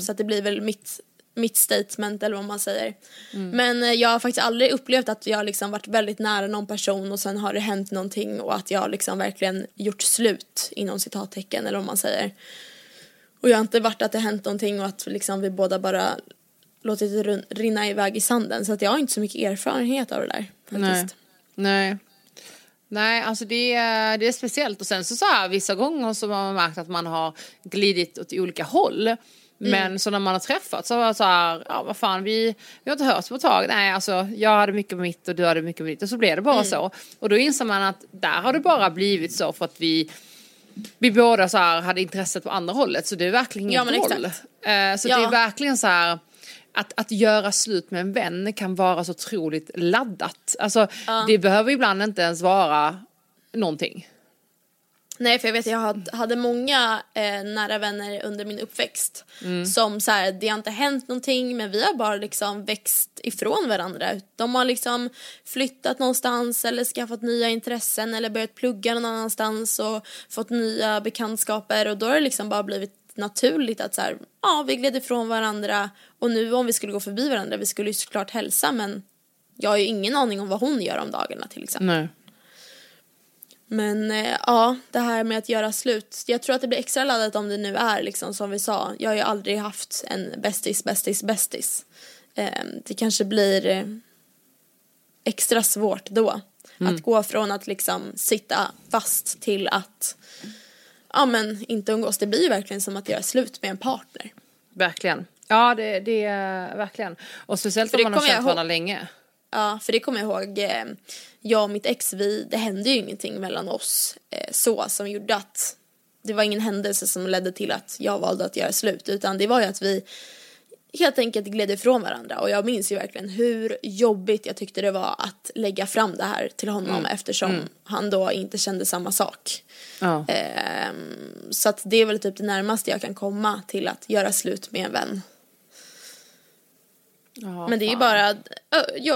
Så att det blir väl mitt, mitt statement eller vad man säger. Men eh, jag har faktiskt aldrig upplevt att jag liksom varit väldigt nära någon person och sen har det hänt någonting och att jag liksom verkligen gjort slut inom citattecken eller vad man säger. Och jag har inte varit att det hänt någonting och att liksom vi båda bara låtit det rinna iväg i sanden så att jag har inte så mycket erfarenhet av det där Nej. faktiskt. Nej. Nej, alltså det är, det är speciellt. Och sen så, så här, vissa gånger så har man märkt att man har glidit åt olika håll. Men så när man har träffats så var det så här, ja vad fan vi, vi har inte hörts på ett tag. Nej alltså jag hade mycket med mitt och du hade mycket med ditt och så blev det bara så. Och då inser man att där har det bara blivit så för att vi vi båda så här hade intresset på andra hållet så det är verkligen Ja, inget men roll. Eh, så Ja. det är verkligen så här att, att göra slut med en vän kan vara så otroligt laddat. Alltså det behöver ibland inte ens vara någonting. Nej för jag vet jag hade, många eh, nära vänner under min uppväxt Mm. som så här, det har inte hänt någonting men vi har bara liksom växt ifrån varandra. De har liksom flyttat någonstans eller skaffat nya intressen eller börjat plugga någon annanstans och fått nya bekantskaper och då har det liksom bara blivit naturligt att så här, ja vi gled ifrån varandra och nu om vi skulle gå förbi varandra, vi skulle ju såklart hälsa men jag har ju ingen aning om vad hon gör om dagarna till exempel. Nej. Men eh, ja, det här med att göra slut. Jag tror att det blir extra laddat om det nu är liksom som vi sa. Jag har ju aldrig haft en bästis, bästis, bästis. Eh, det kanske blir eh, extra svårt då. Att gå från att liksom sitta fast till att ja men inte umgås. Det blir ju verkligen som att göra slut med en partner. Verkligen. Ja det, det är verkligen. Och speciellt om man har känt varandra länge. Ja, för det kommer jag ihåg. Eh, jag och mitt ex, vi, det hände ju ingenting mellan oss eh, så som gjorde att det var ingen händelse som ledde till att jag valde att göra slut utan det var ju att vi helt enkelt gled ifrån varandra och jag minns ju verkligen hur jobbigt jag tyckte det var att lägga fram det här till honom eftersom han då inte kände samma sak. Ja. Ehm, så att det är väl typ det närmaste jag kan komma till att göra slut med en vän. Ja, Men det är ju bara att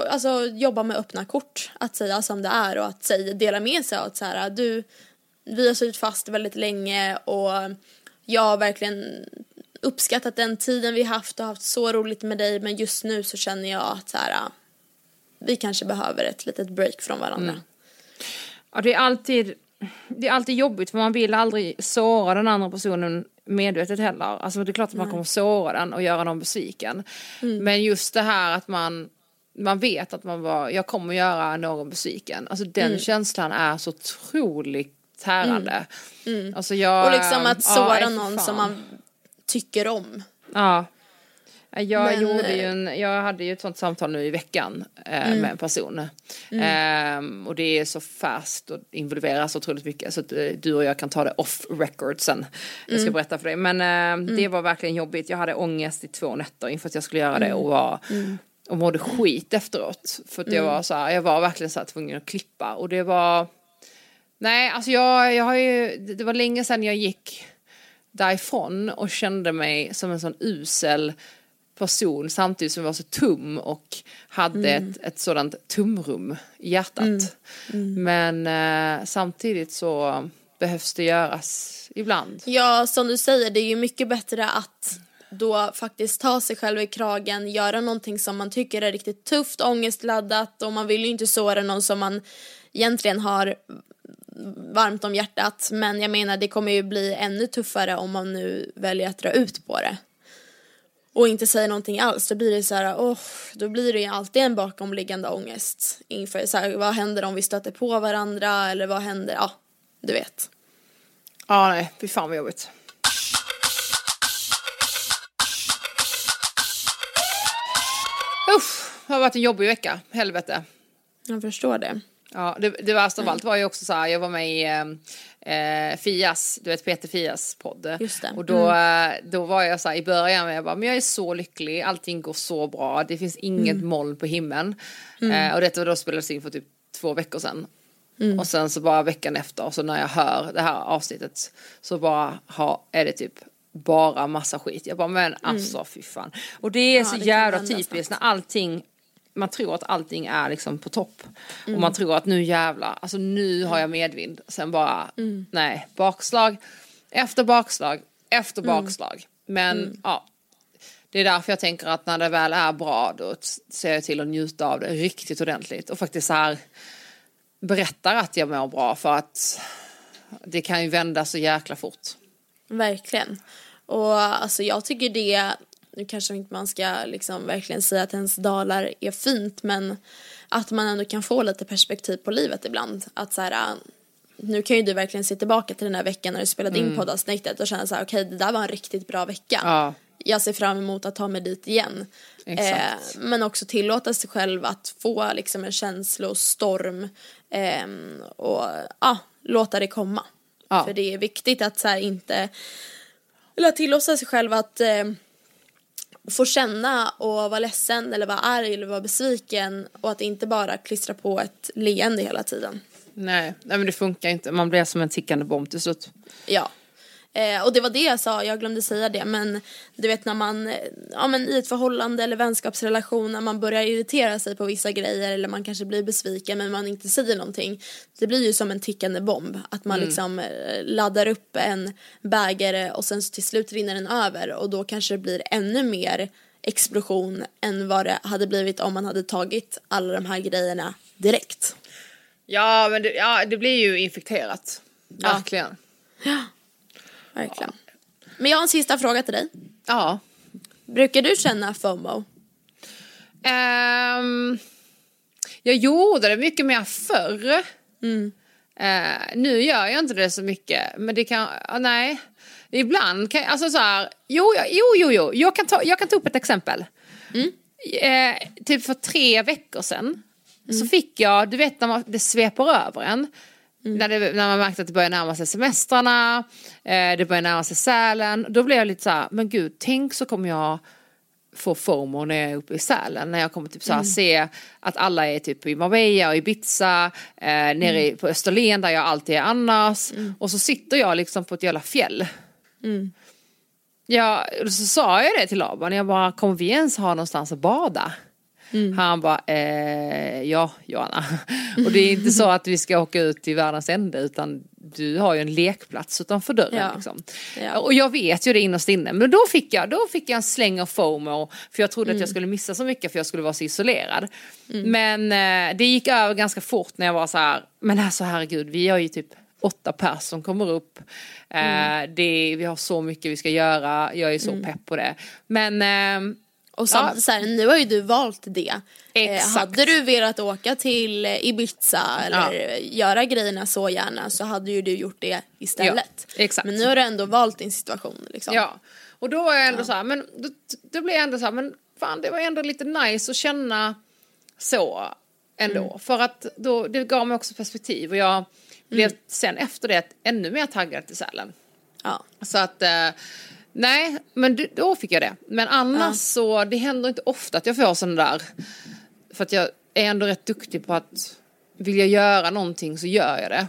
alltså, jobba med öppna kort. Att säga som det är och att säga, dela med sig av att så här, du, vi har suttit fast väldigt länge och jag har verkligen uppskattat den tiden vi haft och haft så roligt med dig men just nu så känner jag att så här, vi kanske behöver ett litet break från varandra. Mm. Ja, det är alltid det är alltid jobbigt för man vill aldrig såra den andra personen medvetet heller. Alltså det är klart att man kommer såra den och göra någon besviken. Mm. Men just det här att man man vet att man var, jag kommer göra någon besviken. Alltså den Mm. känslan är så otroligt tärande. Alltså jag, Och liksom att ja, såra för någon som man tycker om. Ja. Jag Men, gjorde ju eh, en, jag hade ju ett sånt samtal nu i veckan eh, Mm. med en person. Ehm, och det är så fast och involverar så otroligt mycket så att eh, du och jag kan ta det off record sen. Jag Mm. ska berätta för dig. Men eh, det var verkligen jobbigt. Jag hade ångest i två nätter inför att jag skulle göra det Mm. och var och mådde skit efteråt. För att jag Mm. var så här, jag var verkligen så här tvungen att klippa och det var Nej, alltså jag, jag har ju, det var länge sedan jag gick därifrån och kände mig som en sån usel person samtidigt som jag var så tum och hade ett, ett sådant tumrum i hjärtat. Men eh, samtidigt så behövs det göras ibland. Ja, som du säger, det är ju mycket bättre att då faktiskt ta sig själv i kragen, göra någonting som man tycker är riktigt tufft, ångestladdat och man vill ju inte såra någon som man egentligen har varmt om hjärtat men jag menar det kommer ju bli ännu tuffare om man nu väljer att dra ut på det. Och inte säga någonting alls, då blir det så här, åh, då blir det ju alltid en bakomliggande ångest inför så här, vad händer om vi stöter på varandra eller vad händer, ja, du vet. Ja, nej, fy fan vad jobbigt. Usch, det har varit en jobbig vecka, helvete. Jag förstår det. Ja, det, det värsta av allt var ju också så här, jag var med i eh, Fias, du vet Peter Fias podd. Just det. Och då, eh, då var jag så här i början, jag bara, men jag är så lycklig, allting går så bra, det finns inget moln på himlen. Eh, och detta då spelades in för typ två veckor sedan. Och sen så bara veckan efter, så när jag hör det här avsnittet så bara ha, är det typ bara massa skit. Jag bara, men alltså fy fan. Och det är Ja, så det jävla typiskt när allting man tror att allting är liksom på topp. Och Mm. man tror att nu jävlar, alltså nu har jag medvind. Sen bara, Mm. nej, bakslag efter bakslag efter Mm. bakslag. Men ja, det är därför jag tänker att när det väl är bra då ser jag till att njuta av det riktigt ordentligt. Och faktiskt så här berättar att jag mår bra för att det kan ju vända så jäkla fort. Verkligen. Och alltså jag tycker det, nu kanske inte man ska liksom verkligen säga att ens dalar är fint men att man ändå kan få lite perspektiv på livet ibland. Att så här, äh, nu kan ju du verkligen se tillbaka till den här veckan när du spelade in poddavsnittet och känna så här okej det där var en riktigt bra vecka. Ja. jag ser fram emot att ta mig dit igen. Eh, men också tillåta sig själv att få liksom en känslostorm eh, och ja, låta det komma. Ja. För det är viktigt att så här, inte, eller tillåta sig själv att eh, få känna och vara ledsen eller vara arg eller vara besviken och att inte bara klistra på ett leende hela tiden. Nej, nej men det funkar inte. Man blir som en tickande bomb till slut. Ja. Eh, och det var det jag sa, jag glömde säga det men du vet när man, eh, ja men i ett förhållande eller vänskapsrelation när man börjar irritera sig på vissa grejer eller man kanske blir besviken men man inte säger någonting. Det blir ju som en tickande bomb, att man liksom eh, laddar upp en bägare och sen till slut rinner den över och då kanske det blir ännu mer explosion än vad det hade blivit om man hade tagit alla de här grejerna direkt. Ja, men det, ja, det blir ju infekterat. Verkligen. Verkligen. Men jag har en sista fråga till dig. Ja. Brukar du känna FOMO? Ehm, jag gjorde det mycket mer förr. Eh, nu gör jag inte det så mycket. Men det kan, ah, nej. Ibland kan alltså så här, jo, jag- jo, jo, jo. Jag kan ta, jag kan ta upp ett exempel. Eh, typ för tre veckor sedan så fick jag, du vet när man, det sveper över en. När, det, när man märkte att det börjar närma sig semestrarna, eh, det börjar närma sig Sälen. Då blev jag lite så här, men gud, tänk så kommer jag få FOMO när jag är uppe i Sälen. När jag kommer typ så här se att alla är typ i Marbella och Ibiza, eh, nere i- på Österlen där jag alltid är annars. Och så sitter jag liksom på ett jävla fjäll. Ja, och så sa jag det till Laban, jag bara, kommer vi ens ha någonstans att bada? Han bara, eh, ja Johanna. [laughs] Och det är inte så att vi ska åka ut till världens ände utan du har ju en lekplats utanför dörren. Ja. Liksom. Ja. Och jag vet ju det innerst inne. Men då fick jag, då fick jag en släng av FOMO. För jag trodde att jag skulle missa så mycket för jag skulle vara så isolerad. Men eh, det gick över ganska fort när jag var så här, men alltså herregud, vi har ju typ åtta pers som kommer upp. Eh, det, vi har så mycket vi ska göra, jag är så pepp på det. Men ehm, Och samtidigt så här, nu har ju du valt det. Eh, Exakt. hade du velat åka till eh, Ibiza eller göra grejerna så gärna så hade ju du gjort det istället. Ja, exakt. Men nu har du ändå valt din situation. Liksom. Ja, och då var jag ändå så här, men då, då blev jag ändå så här, men fan det var ändå lite nice att känna så ändå. Mm. För att då, det gav mig också perspektiv och jag blev sen efter det ännu mer taggad till Sälen. Ja. Så att, eh, nej, men då fick jag det. Men annars så, det händer inte ofta att jag får sån där, för att jag är ändå rätt duktig på att, vill jag göra någonting så gör jag det.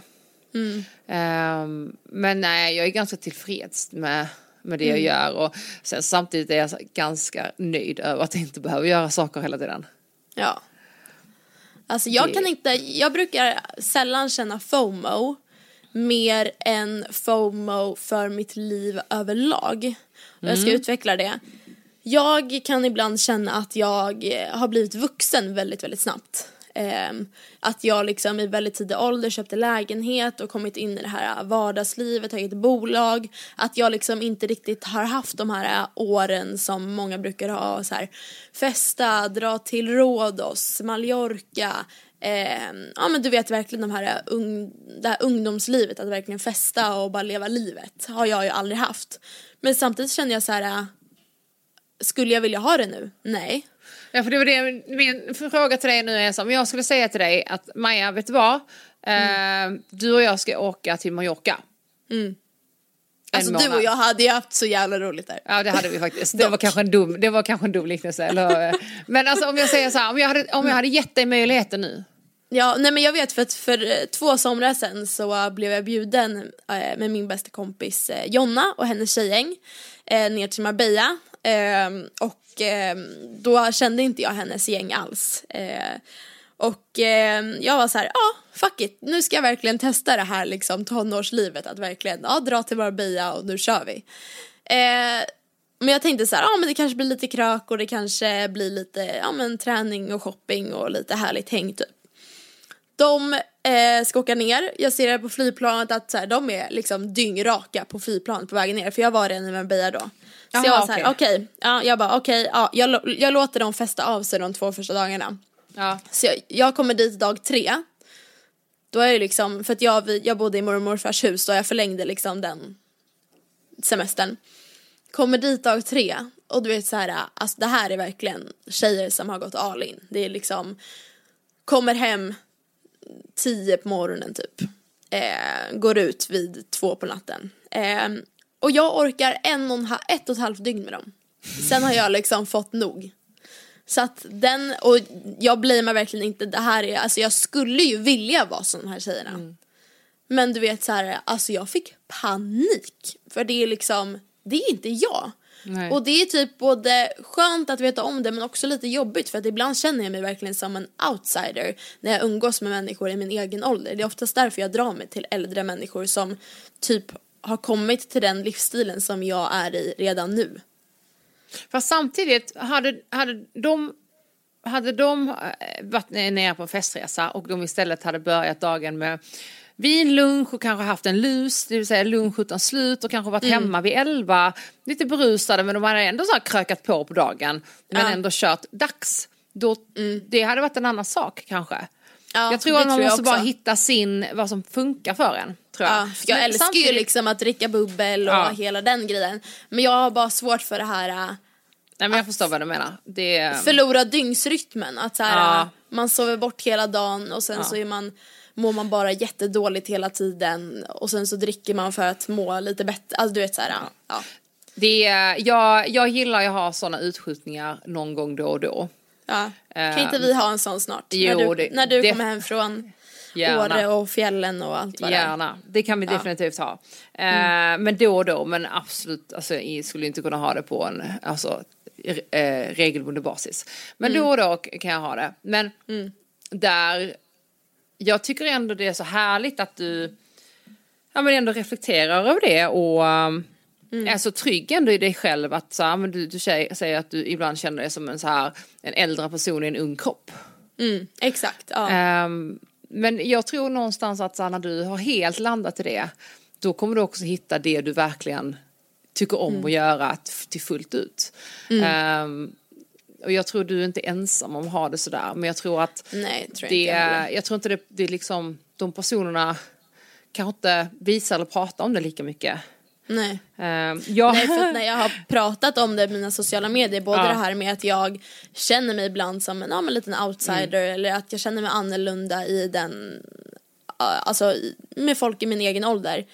Ehm, men nej, jag är ganska tillfreds med, med det jag gör och sen samtidigt är jag ganska nöjd över att jag inte behöver göra saker hela tiden. Ja. Alltså jag Det- kan inte, jag brukar sällan känna FOMO mer än FOMO för mitt liv överlag. Och Jag ska utveckla det. Jag kan ibland känna att jag eh, har blivit vuxen väldigt, väldigt snabbt. Ehm, att jag liksom i väldigt tidig ålder köpte lägenhet och kommit in i det här vardagslivet, tagit bolag. Att jag liksom inte riktigt har haft de här åren som många brukar ha. Så här, festa, dra till Rhodos, Mallorca. Ehm, ja men du vet verkligen de här ung, det här ungdomslivet, att verkligen festa och bara leva livet. Har jag ju aldrig haft. Men samtidigt känner jag så här. Skulle jag vilja ha det nu? Nej. Ja, för det var det, min fråga till dig nu är så, om jag skulle säga till dig att Maja, vet du vad? Eh, du och jag ska åka till Mallorca. En Alltså du månad. och jag hade ju haft så jävla roligt där. Ja det hade vi faktiskt. Det var kanske en dum, det var kanske en dum liknelse. Eller, men alltså om jag säger så här, om jag hade, om jag hade gett dig möjligheten nu. Ja, nej men jag vet för att för eh, två somrar sedan så blev jag bjuden eh, med min bästa kompis eh, Jonna och hennes tjejgäng eh, ner till Marbella. Eh, och eh, då kände inte jag hennes gäng alls. Och eh, jag var så här, ja fuck it, nu ska jag verkligen testa det här liksom tonårslivet att verkligen, ja dra till Marbella och nu kör vi. Eh, men jag tänkte så här, ja men det kanske blir lite krök och det kanske blir lite, ja men träning och shopping och lite härligt häng typ. De eh, ska åka ner, jag ser det på flygplanet att så här, de är liksom dyngraka på flygplanet på vägen ner för jag var redan i Marbella då. Så Jaha, jag var så här, okej. okej, ja, jag bara okej, ja, jag, jag låter dem festa av sig de två första dagarna. Ja. Så jag, jag kommer dit dag tre. Då är det liksom, för att jag, jag bodde i mormor och morfars hus och jag förlängde liksom den semestern. Kommer dit dag tre och du vet så här, alltså det här är verkligen tjejer som har gått all in. Det är liksom, kommer hem tio på morgonen typ. Eh, går ut vid två på natten. Eh, och jag orkar en och en, ett och ett halvt dygn med dem. Sen har jag liksom fått nog. Så att den, och jag blamear verkligen inte, det här är, alltså jag skulle ju vilja vara som de här tjejerna. Men du vet så här, alltså jag fick panik. För det är liksom, det är inte jag. Nej. Och det är typ både skönt att veta om det men också lite jobbigt för att ibland känner jag mig verkligen som en outsider när jag umgås med människor i min egen ålder. Det är oftast därför jag drar mig till äldre människor som typ har kommit till den livsstilen som jag är i redan nu. Fast samtidigt, hade, hade de hade de eh, varit nere på en festresa och de istället hade börjat dagen med vin, lunch och kanske haft en lus, det vill säga lunch utan slut och kanske varit Mm. hemma vid elva, lite berusade men de hade ändå så krökat på på dagen men Ja. Mm. ändå kört dags. Då, Det hade varit en annan sak kanske. Ja, jag tror att man måste bara hitta sin, vad som funkar för en. Tror jag. Ja, jag älskar ju samtidigt- liksom att dricka bubbel och Ja. hela den grejen. Men jag har bara svårt för det här äh, Nej men jag förstår vad du menar. Det, förlora dygnsrytmen. Att så här, äh, man sover bort hela dagen och sen så är man, mår man bara jättedåligt hela tiden och sen så dricker man för att må lite bättre. Alltså du vet så här, ja. ja. det, jag, jag gillar ju att ha sådana utskjutningar någon gång då och då. ja. Eh, Kan inte vi ha en sån snart? jo, när du, det- när du det- kommer hem från Gärna. Åre och fjällen och allt vad. Gärna, det kan vi definitivt ha. Eh, Mm. Men då och då, men absolut, alltså, jag skulle inte kunna ha det på en alltså, eh, regelbunden basis. Men Mm. då och då kan jag ha det. Men där, jag tycker ändå det är så härligt att du ja, men ändå reflekterar över det och um, Mm. är så trygg ändå i dig själv att så här, men du, du säger, att du ibland känner dig som en, så här, en äldre person i en ung kropp. Mm, exakt, ja. Ehm, men jag tror någonstans att när du har helt landat i det, då kommer du också hitta det du verkligen tycker om att göra till fullt ut. Ehm, och jag tror du är inte ensam om att ha det sådär, men jag tror att Nej, tror det, jag jag tror inte det, det är liksom, de personerna kanske inte visar eller pratar om det lika mycket. Nej. Ehm, jag, Nej, för när jag har pratat om det i mina sociala medier, både Ja. det här med att jag känner mig ibland som en, ja, men liten outsider Mm. eller att jag känner mig annorlunda i den, ja, alltså med folk i min egen ålder.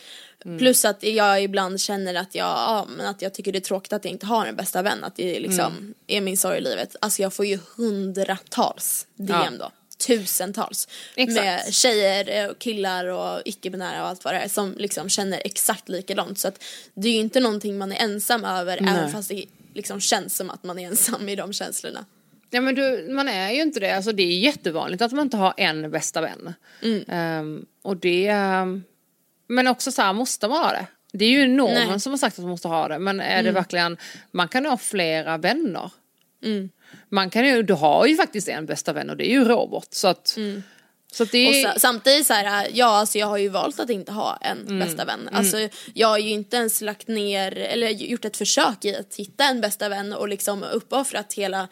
Mm. Plus att jag ibland känner att jag, ja, men att jag tycker det är tråkigt att jag inte har en bästa vän, att det liksom Mm. är min sorg i livet. Alltså jag får ju hundratals DM då. Tusentals. Exakt. Med tjejer och killar och icke-binära och allt vad det är som liksom känner exakt likadant. Så att det är ju inte någonting man är ensam över Nej. även fast det liksom känns som att man är ensam i de känslorna. Ja men du, man är ju inte det, alltså det är jättevanligt att man inte har en bästa vän. Mm. Ehm, och det, ehm, men också så här måste man ha det. Det är ju normen Nej. Mm. som har sagt att man måste ha det, men är det verkligen, man kan ha flera vänner. Man kan ju, du har ju faktiskt en bästa vän och det är ju Robert. Så att, så att det Mm. Och samtidigt så här, ja alltså jag har ju valt att inte ha en Mm. bästa vän. Alltså jag har ju inte ens lagt ner, eller gjort ett försök i att hitta en bästa vän och liksom uppoffrat hela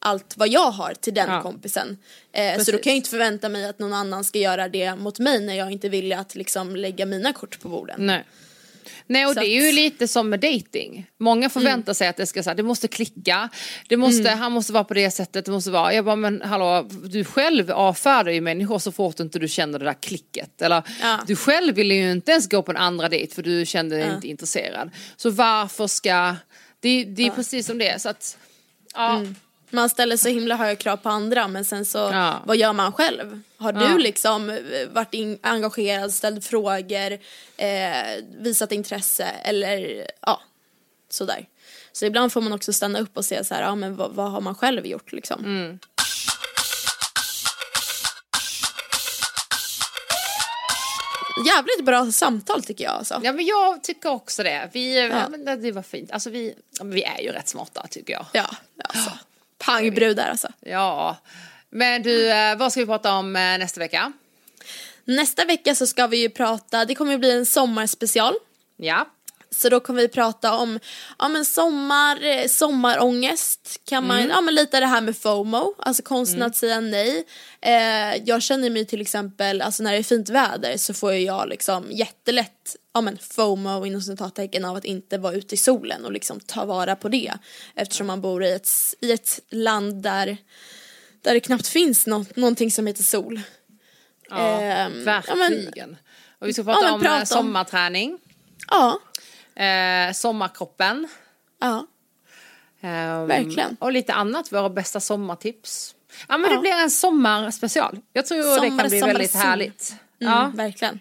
allt vad jag har till den Ja. kompisen. Eh, så då kan jag inte förvänta mig att någon annan ska göra det mot mig när jag inte vill att liksom lägga mina kort på borden. Nej. Nej och Så det är ju lite som med dating. Många förväntar sig att det ska så här, det måste klicka, det måste, han måste vara på det sättet, det måste vara, jag bara men hallå, du själv avfärdar ju människor så fort inte du känner det där klicket. Eller Ja. du själv ville ju inte ens gå på en andra dejt för du kände dig inte intresserad. Så varför ska, det, det är precis som det är. Så att, ja. Man ställer så himla höga krav på andra men sen så Ja. vad gör man själv? Har Ja. du liksom eh, varit in, engagerad, ställt frågor, eh, visat intresse eller ja, sådär. Så ibland får man också stanna upp och se så här, ja men vad, vad har man själv gjort liksom? Mm. Jävligt bra samtal tycker jag alltså. ja men jag tycker också det. Vi, ja. men det, det var fint. Alltså vi, ja, vi är ju rätt smarta tycker jag. Ja, alltså. Pangbrudar alltså. Ja. Men du, eh, vad ska vi prata om eh, nästa vecka? Nästa vecka så ska vi ju prata, det kommer ju bli en sommarspecial. Ja. Så då kommer vi prata om ja, men sommar, eh, sommarångest. Kan man, Mm. ja, men lite det här med FOMO, alltså konsten att säga nej. Eh, jag känner mig till exempel, alltså när det är fint väder så får jag liksom jättelätt ja men FOMO inom citattecken av att inte vara ute i solen och liksom ta vara på det. Eftersom man bor i ett, i ett land där, där det knappt finns något, någonting som heter sol. Ja, Ehm, verkligen. och vi ska ja, prata men om prata eh, om- sommarträning, Ja, eh, sommarkroppen. ja. ehm, Verkligen. Och lite annat, våra bästa sommartips. Ja men Ja. det blir en sommarspecial. Jag tror det Sommar, kan bli sommar, väldigt sol. härligt. Mm, Ja. Verkligen.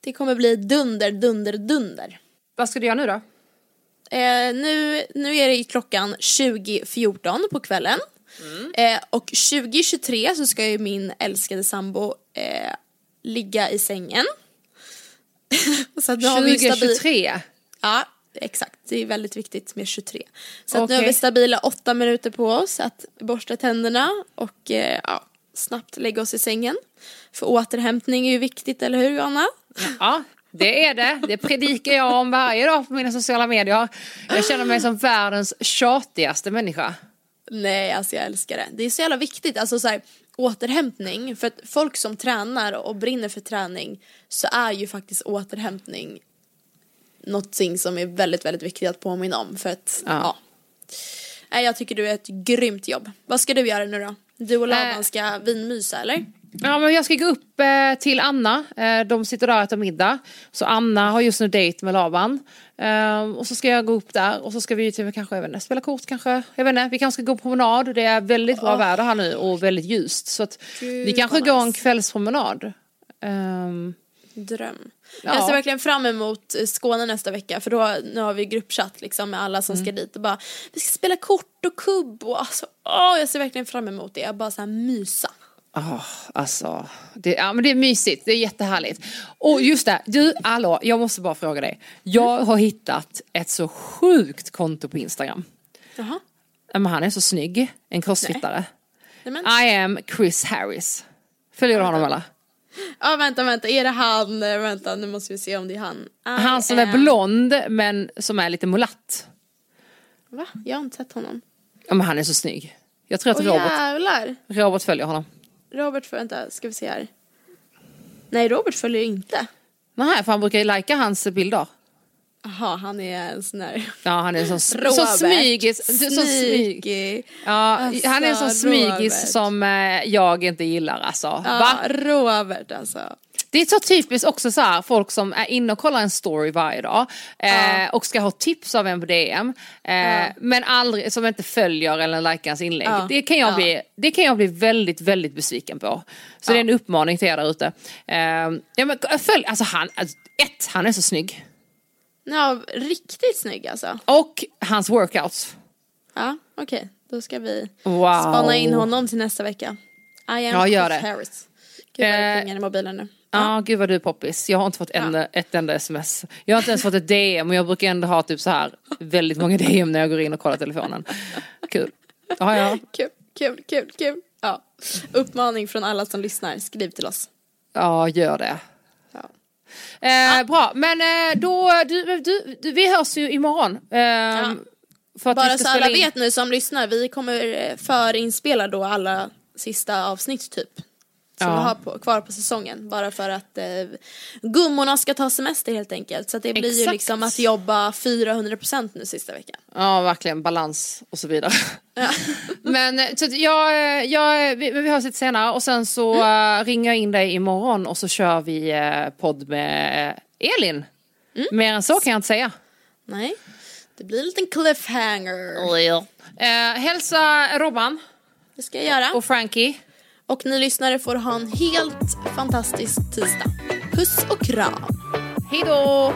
Det kommer bli dunder, dunder, dunder. Vad ska du göra nu då? Eh, nu, nu är det ju klockan 20.14 på kvällen. Mm. Eh, och 2023 så ska ju min älskade sambo eh, ligga i sängen. [laughs] så att nu har vi ju stabil- 2023? Ja, exakt. Det är väldigt viktigt med 23. Så att nu har vi stabila åtta minuter på oss att borsta tänderna och eh, ja, snabbt lägga oss i sängen. För återhämtning är ju viktigt, eller hur Johanna? Ja, det är det. Det predikar jag om varje dag på mina sociala medier. Jag känner mig som världens tjatigaste människa. Nej, alltså jag älskar det. Det är så jävla viktigt, alltså så här, återhämtning. För att folk som tränar och brinner för träning så är ju faktiskt återhämtning någonting som är väldigt, väldigt viktigt att påminna om. För att, Ja. ja. Nej, jag tycker du är ett grymt jobb. Vad ska du göra nu då? Du och Laban Eh. ska vinmysa eller? Ja, men jag ska gå upp eh, till Anna. Eh, de sitter där och äter middag. Så Anna har just nu dejt med Laban. Eh, och så ska jag gå upp där och så ska vi typ, kanske inte, spela kort kanske. Jag vet inte, vi kanske ska gå promenad. Det är väldigt bra väder här nu och väldigt ljust. Så att Gud, vi kanske går en nice. kvällspromenad. Ehm, Dröm. Ja. Jag ser verkligen fram emot eh, Skåne nästa vecka för då nu har vi gruppchatt liksom med alla som Mm. ska dit och bara vi ska spela kort och kubb och alltså åh jag ser verkligen fram emot det. Jag bara så här mysa. Oh, alltså, det, ja, men det är mysigt, det är jättehärligt. Och just det, du, hallå, jag måste bara fråga dig. Jag har hittat ett så sjukt konto på Instagram. Jaha. Ja, Men han är så snygg, en crossfittare. I am Chris Harris. Följer du honom eller? [laughs] Ja vänta vänta, är det han? Vänta nu måste vi se om det är han. I Han som är am- blond men som är lite mulatt. Va? Jag har inte sett honom. Ja men han är så snygg. Jag tror att Åh Robert, jävlar. Robert följer honom. Robert, vänta ska vi se här. Nej Robert följer inte. Nej för han brukar ju lajka hans bilder. Jaha han är en sån här. Ja han är en sån, [laughs] Robert. så smygis. Så smyg. Ja, Alltså, han är en sån smygis Robert. som eh, jag inte gillar alltså. Ja, Va? Robert alltså. Det är så typiskt också så här, folk som är inne och kollar en story varje dag eh, Ja. och ska ha tips av en på DM eh, Ja. men aldrig, som inte följer eller likar hans inlägg. Ja. Det, kan jag Ja. bli, det kan jag bli väldigt, väldigt besviken på. Så det är en uppmaning till er där ute. Eh, ja, men, följ, alltså han, alltså, ett, han är så snygg. Ja, riktigt snygg alltså. Och hans workouts. Ja, okej. Då ska vi Wow. spana in honom till nästa vecka. I am Ja, gör Chris det. Harris. Gud vad det Eh, plingar i mobilen nu. Ja, gud vad du är poppis. Jag har inte fått en, ett enda sms. Jag har inte ens fått ett DM och jag brukar ändå ha typ så här väldigt många DM när jag går in och kollar telefonen. Kul. Ja, ja. Kul, kul, kul, kul. Ja. Uppmaning från alla som lyssnar. Skriv till oss. Ja, gör det. Ja. Eh, Bra, men eh, då, du, du, du, vi hörs ju imorgon. Eh, vi Bara så alla in. vet nu som lyssnar, vi kommer eh, förinspela då alla sista avsnitt typ. Som Ja. vi har på, kvar på säsongen. Bara för att eh, gummorna ska ta semester helt enkelt. Så att det blir ju Exakt. liksom att jobba 400% nu sista veckan. Ja, verkligen. Balans och så vidare. [laughs] men eh, så att jag, eh, jag, vi, vi hörs lite senare och sen så Mm. eh, ringer jag in dig imorgon och så kör vi eh, podd med eh, Elin. Mm. Mer än så kan jag inte säga. Nej, det blir en liten cliffhanger. Eh, hälsa Robban Det ska jag göra. och Frankie. Och ni lyssnare får ha en helt fantastisk tisdag. Puss och kram. Hej då!